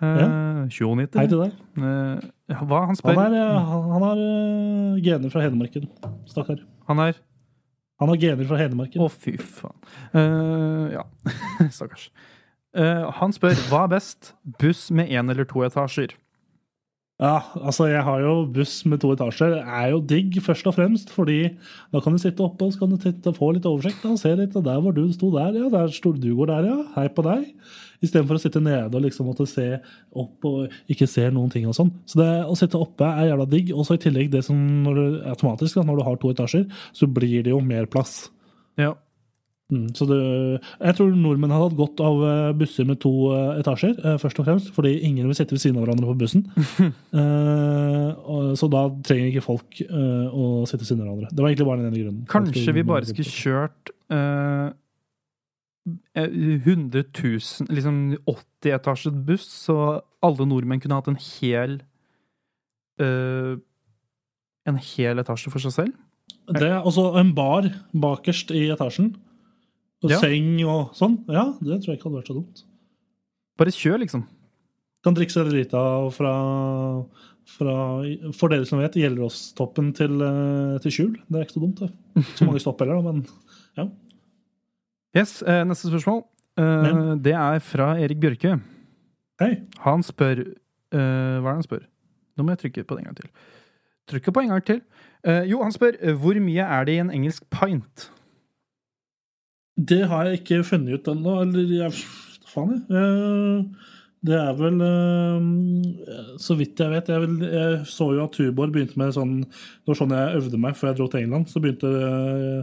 Eh, 97. Hei til deg. Eh, hva? Han Han, er, eh, han, han har eh, gener fra Hedmarken. Stakkar. Han er Han har gener fra Hedmarken. Å, fy faen. Uh, ja, stakkars. Uh, han spør hva er best, buss med én eller to etasjer? Ja, altså jeg har jo buss med to etasjer. Det er jo digg, først og fremst, fordi da kan du sitte oppe og så kan du titte, få litt oversikt. Da, se litt, og Der hvor du sto der, ja. Der sto du går der, ja. Hei på deg. Istedenfor å sitte nede og liksom måtte se opp og ikke se noen ting og sånn. Så det å sitte oppe er jævla digg. Og så i tillegg det som når du, automatisk, når du har to etasjer, så blir det jo mer plass. Ja. Mm, så det, jeg tror nordmenn hadde hatt godt av eh, busser med to eh, etasjer, eh, først og fremst, fordi ingen vil sitte ved siden av hverandre på bussen. uh, så da trenger ikke folk uh, å sitte ved siden av hverandre. Det var egentlig bare den ene grunnen. Kanskje vi bare skulle kjørt eh, 100 000 Liksom 80 etasjet buss, så alle nordmenn kunne hatt en hel En hel etasje for seg selv? Det og så en bar bakerst i etasjen. Og Ja. seng og sånn. Ja, det tror jeg ikke hadde vært så dumt. Bare kjør, liksom. Kan drikke seg drita fra, fra For dere som vet, Gjelleråstoppen til, toppen til Skjul. Det er ikke så dumt, det. Så mange stopp heller, da, men Yes, eh, Neste spørsmål. Eh, Ja. Det er fra Erik Bjørke. hei. Han spør eh, Hva er det han spør? Nå må jeg trykke på det en gang til. Trykke på en gang til. Eh, jo, han spør eh, hvor mye er det i en engelsk pint? Det har jeg ikke funnet ut ennå. Eller jeg Faen, jeg. Det er vel eh, Så vidt jeg vet jeg, vil, jeg så jo at Tuborg begynte med sånn Det var sånn jeg øvde meg før jeg dro til England. Så begynte eh,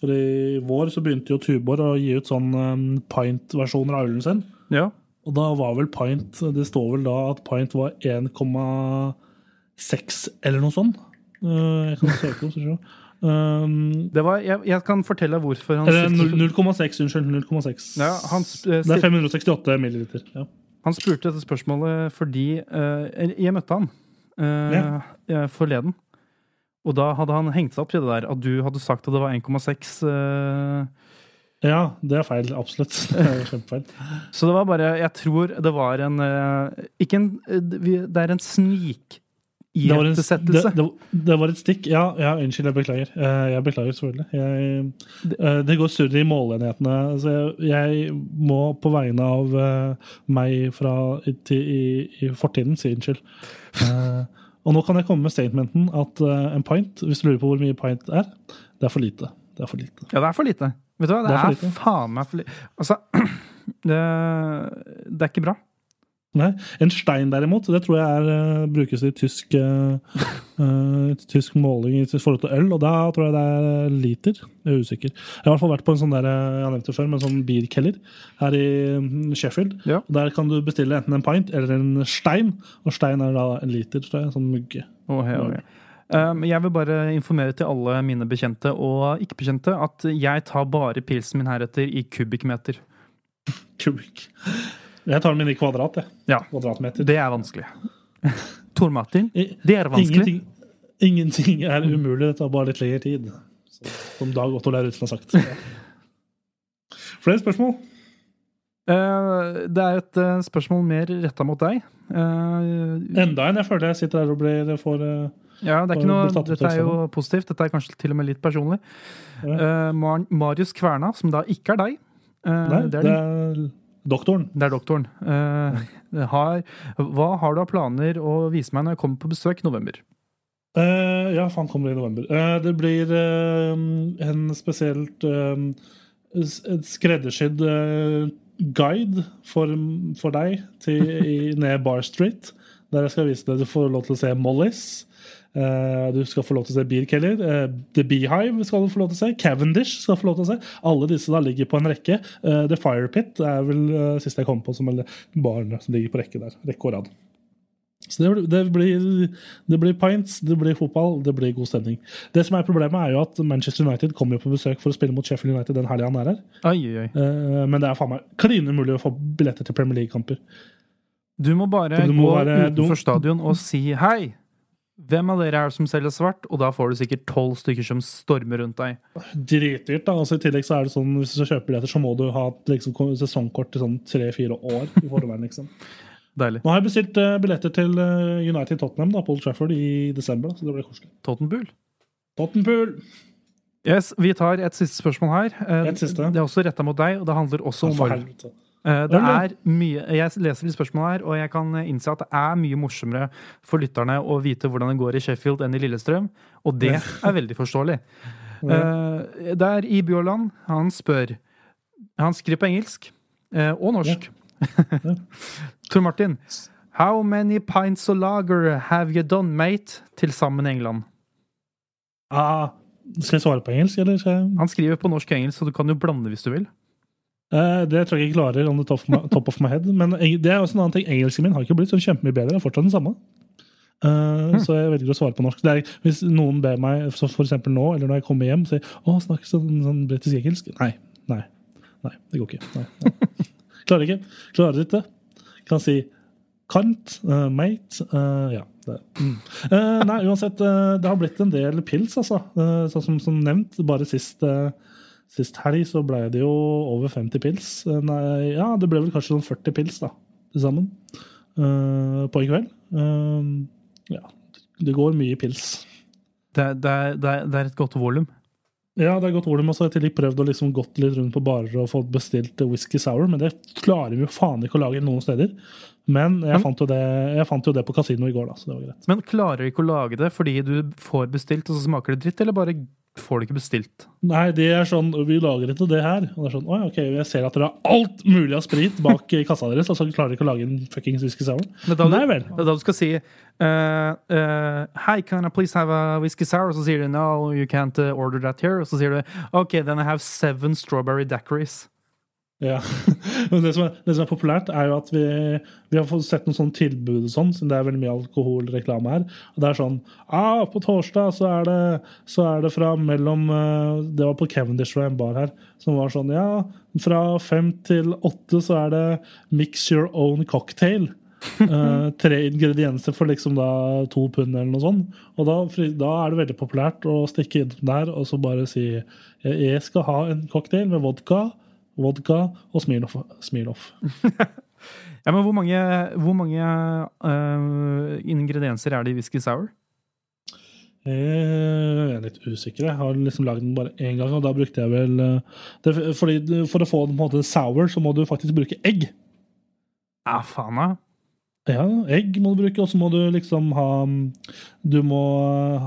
For i vår så begynte jo Tuborg å gi ut sånn eh, pint-versjoner av ølen sin. Ja. Og da var vel pint Det står vel da at pint var 1,6 eller noe sånt. Jeg kan søke opp, så. Um, Det var, jeg, jeg kan fortelle hvorfor han 0,6, unnskyld. 0,6. Ja, eh, Det er 568 milliliter. Ja. han spurte dette spørsmålet fordi uh, Jeg møtte han uh, ja. forleden. Og da hadde han hengt seg opp i det der at du hadde sagt at det var 1,6. uh, ja, det er feil. Absolutt. Det er kjempefeil. så det var bare Jeg tror det var en Ikke en Det er en snik Det var, det, det, det var et stikk. Ja, ja unnskyld, jeg beklager. Eh, Jeg beklager selvfølgelig. Jeg, eh, det går surr i måleenhetene. Så jeg, jeg må på vegne av eh, meg fra i, til- i, i fortiden si unnskyld. Og nå kan jeg komme med statementen at en pint, hvis du lurer på hvor mye pint er, det er for lite. Det er for lite. Ja, det er for lite. Vet du hva, det, Det er er, faen meg for lite. Altså, det, det er ikke bra. Nei. En stein, derimot, det tror jeg er, eh, brukes i tysk, uh, tysk måling i forhold til øl, og da tror jeg det er liter. Jeg er usikker. Jeg har i hvert fall vært på en sånn der, jeg har nevnt det før, men en sånn bierkeller her i mm, Sheffield. Ja. Og Der kan du bestille enten en pint eller en stein, og stein er da en liter, tror jeg. Sånn mugge. Oh, hei, okay. Um, jeg vil bare informere til alle mine bekjente og ikke-bekjente at jeg tar bare pilsen min heretter i kubikkmeter. Kubikk. Jeg tar den min i kvadrat, jeg. Ja, Kvadratmeter. det er vanskelig. Tor Martin, det er vanskelig. Ingenting, ingenting er umulig, det tar bare litt lengre tid. Så, Som Dag Otto Lauritzen har sagt. Flere spørsmål? Eh, det er et eh, spørsmål mer retta mot deg. Eh, Enda en. Jeg føler jeg sitter her og blir får ja, det er ikke noe, dette er jo positivt. Dette er kanskje til og med litt personlig. Ja. Mar Marius Kverna, som da ikke er deg Nei, det, det er, er doktoren. det er doktoren. Eh, har, hva har du av planer å vise meg når jeg kommer på besøk i november? Eh, ja, faen kommer det i november. Eh, det blir eh, en spesielt eh, skreddersydd eh, guide for, for deg til, i, ned Bar Street. Der jeg skal vise deg Du får lov til å se Mollys. Eh, du skal få lov til å se Beer Keller. eh, The Beehive skal du få lov til å se. Cavendish skal du få lov til å se. Alle disse da ligger på en rekke. Eh, The Fire Pit er vel siste jeg kom på som barn som ligger på rekke der. Rekke og rad. Så det, blir- det, blir, det blir pints, det blir fotball, det blir god stemning. Det som er Problemet er jo at Manchester United kommer jo på besøk for å spille mot Sheffield United den helga han er her. Oi. Eh, men det er faen meg klin umulig å få billetter til Premier League-kamper. Du må bare du må gå være- utenfor stadion og si hei. Hvem av dere er det som selger svart? Og da får du sikkert tolv stykker som stormer rundt deg. Dritdyrt. da, altså I tillegg så er det sånn hvis du skal kjøpe billetter, så må du ha liksom, sesongkort til sånn tre-fire år. i forveien, liksom. Deilig. Nå har jeg bestilt uh, billetter til uh, United Tottenham da, på Old Trafford i desember, da, så det blir koselig. Tottenpool. Tottenpool! Yes, vi tar et siste spørsmål her. Uh, Et siste. Det er også retta mot deg, og det handler også om Eh, Det er mye, jeg leser litt spørsmål her, og jeg kan eh, innse at det er mye morsommere for lytterne å vite hvordan det går i Sheffield enn i Lillestrøm, og det er veldig forståelig. Eh, Det er i Bjørland. Han spør Han skriver på engelsk og norsk. Tor Martin, how many pints of lager have you done, mate, til sammen i England? Ah, skal jeg svare på engelsk, eller Han skriver på norsk og engelsk, så du kan jo blande hvis du vil. Eh, Det tror jeg ikke klarer on the top of my, top of my head. Men det er også en annen ting. Engelsken min har ikke blitt så kjempemye bedre. Det er fortsatt den samme. Eh, Så jeg velger å svare på norsk. Det er, hvis noen ber meg, så for eksempel nå, eller når jeg kommer hjem, sier å, snakker sånn, sånn britisk engelsk. Nei. Nei. Nei, det går ikke. Nei, nei. Klarer ikke. Klarer ikke. Kan si kant, uh, mate uh, Ja. Det. Mm. Eh, nei, uansett. eh, det har blitt en del pils, altså. Eh, sånn som, som nevnt, bare sist eh, Sist helg så ble det jo over 50 pils. Eh, Nei, ja, det ble vel kanskje sånn 40 pils da, til sammen uh, på en kveld. Uh, ja, det går mye pils. Det, det, det, det er et godt volum. Ja, det er godt volum. Og så har jeg til litt prøvd å liksom gått litt rundt på barer og fått bestilt whisky sour, men det klarer vi jo faen ikke å lage noen steder. Men jeg fant jo det, jeg fant jo det på kasino i går, da, så det var greit. Men klarer du ikke å lage det fordi du får bestilt, og så smaker det dritt, eller bare får det ikke bestilt? Nei, det er sånn, vi lager ikke det her. Og det er sånn, Oi, ok, Jeg ser at dere har alt mulig av sprit bak i kassa deres, og så klarer dere ikke å lage en fuckings whisky sour. Det er da du, vel. Da du skal si uh, uh, Hi, can I please have a whisky sour? Og så sier du no, you can't uh, order that here. Og så sier du OK, then I have seven strawberry daiquiris. Ja. Men det som, er, det som er populært, er jo at vi, vi har sett noen sånne tilbud og sånn, Så det er veldig mye alkoholreklame her. Og det er sånn ah, På torsdag så er det, så er det fra mellom eh, Det var på Cavendish og en bar her, som var sånn Ja, fra fem til åtte så er det mix your own cocktail. uh, tre ingredienser for liksom da to pund eller noe sånt. Og da, da er det veldig populært å stikke inn der og så bare si jeg jeg skal ha en cocktail med vodka vodka og Smirnoff. Smirnoff. Ja, men hvor mange, hvor mange uh, ingredienser er det i whisky sour? Eh, Jeg er litt usikker. Jeg har liksom lagd den bare én gang, og da brukte jeg vel eh, det, fordi For å få den på en måte sour, så må du faktisk bruke egg. Ja, faen da. Ja, egg må du bruke, og så må du liksom ha Du må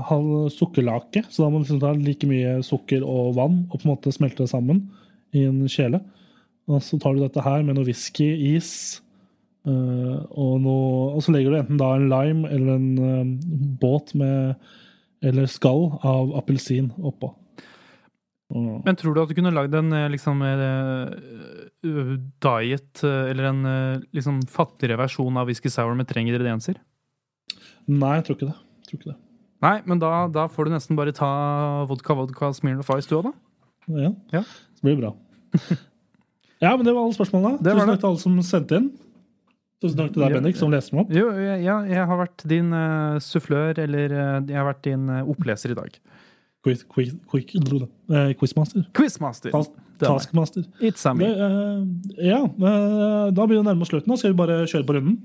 ha sukkerlake, så da må du liksom ta like mye sukker og vann og på en måte smelte det sammen i en kjele. Og så tar du dette her med noe whisky, is, eh, og, noe, og så legger du enten da en lime eller en eh, båt med Eller skall av appelsin oppå. Og- Men tror du at du kunne lagd en eh, liksom diet, eller en liksom fattigere versjon av whisky sour med tre ingredienser? Nei, jeg tror ikke det. Jeg tror ikke det. Nei, men da, da får du nesten bare ta vodka, vodka, Smirnoff Ice, du òg, da. Ja, Ja. Så blir bra. ja, men det var alle spørsmålene. Det Tusen takk til alle som sendte inn. Tusen takk til deg. Bendik, som leste dem opp. Jo, ja, jeg har vært din uh, sufflør, eller uh, jeg har vært din uh, oppleser i dag. Quiz, quiz, quick, uh, quizmaster. Quizmaster. Tas- Det er. Taskmaster. It's a Det, me. ja, da blir det nærmere slutten. da. Skal vi bare kjøre på runden?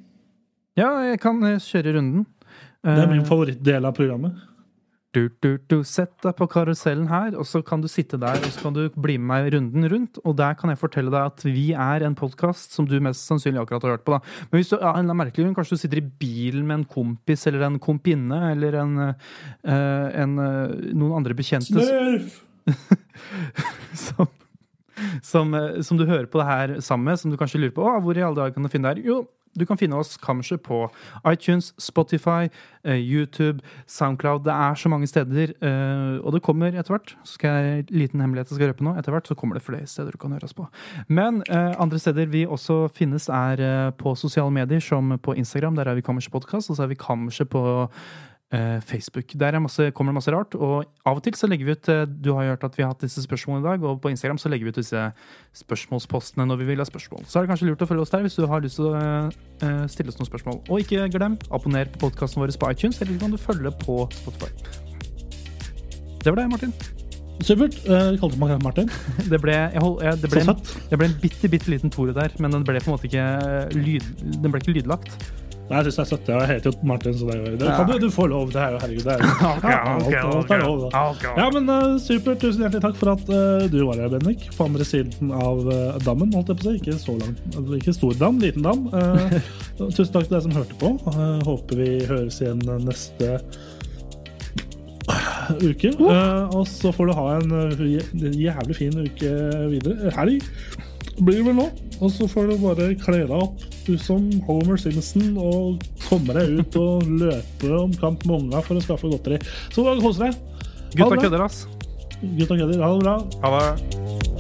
Ja, jeg kan kjøre runden. Det er min favorittdel av programmet. Du, du, du, sett deg på karusellen her, og så kan du sitte der og så kan du bli med meg runden rundt. Og der kan jeg fortelle deg at vi er en podkast som du mest sannsynlig akkurat har hørt på. da. Men hvis du ja, en merkelig grunn, kanskje du sitter i bilen med en kompis eller en kompinne eller en, eh, en, eh, noen andre bekjente Smurf! som, som, eh, som du hører på det her sammen med, som du kanskje lurer på «Å, hvor i alle dager kan du finne det her? Jo, du kan finne oss kanskje på iTunes, Spotify, eh, YouTube, Soundcloud. Det er så mange steder, eh, og det kommer etter hvert. Så skal jeg liten hemmelighet jeg skal røpe nå. Etter hvert så kommer det flere steder du kan høre oss på. Men eh, andre steder vi også finnes, er på sosiale medier, som på Instagram. Der er vi Kammerset Podkast, og så er vi Kammerset på Facebook. Der er masse, kommer det masse rart. Og av og til så legger vi ut eh, Du har jo hørt at vi har hatt disse spørsmålene i dag, og på Instagram så legger vi ut disse spørsmålspostene når vi vil ha spørsmål. Så er det kanskje lurt å følge oss der hvis du har lyst til å eh, eh, stille oss noen spørsmål. Og ikke glem, abonner på podkasten vår på iTunes, eller kan du følge på Spotify. Det var det, Martin. Supert. Eh, Vi kalte meg Martin. Det ble, hold, jeg, det ble, en, det ble en bitte, bitte liten tore der, men den ble på en måte ikke eh, lyd, den ble ikke lydlagt. Nei, jeg syns det er søtt. Jeg heter jo Martin, så det, er det kan du, du får lov. Det er jo herregud. Det er jo ja, men uh, supert. Tusen hjertelig takk for at uh, du var her, Bendik. På andre siden av uh, dammen, holdt jeg på å si. Ikke så langt. Ikke stor dam, liten dam. Eh, tusen takk til deg som hørte på. Eh, håper vi høres igjen neste uke. Eh, og så får du ha en eh, jævlig fin uke videre. Helg blir det vel nå. Og så får du bare kle deg opp du som Homer Simpson og komme deg ut og løpe om kamp med unga for å skaffe godteri. Så kos deg. Gutta kødder, ass. Gutta kødder. Ha det bra. Ha det.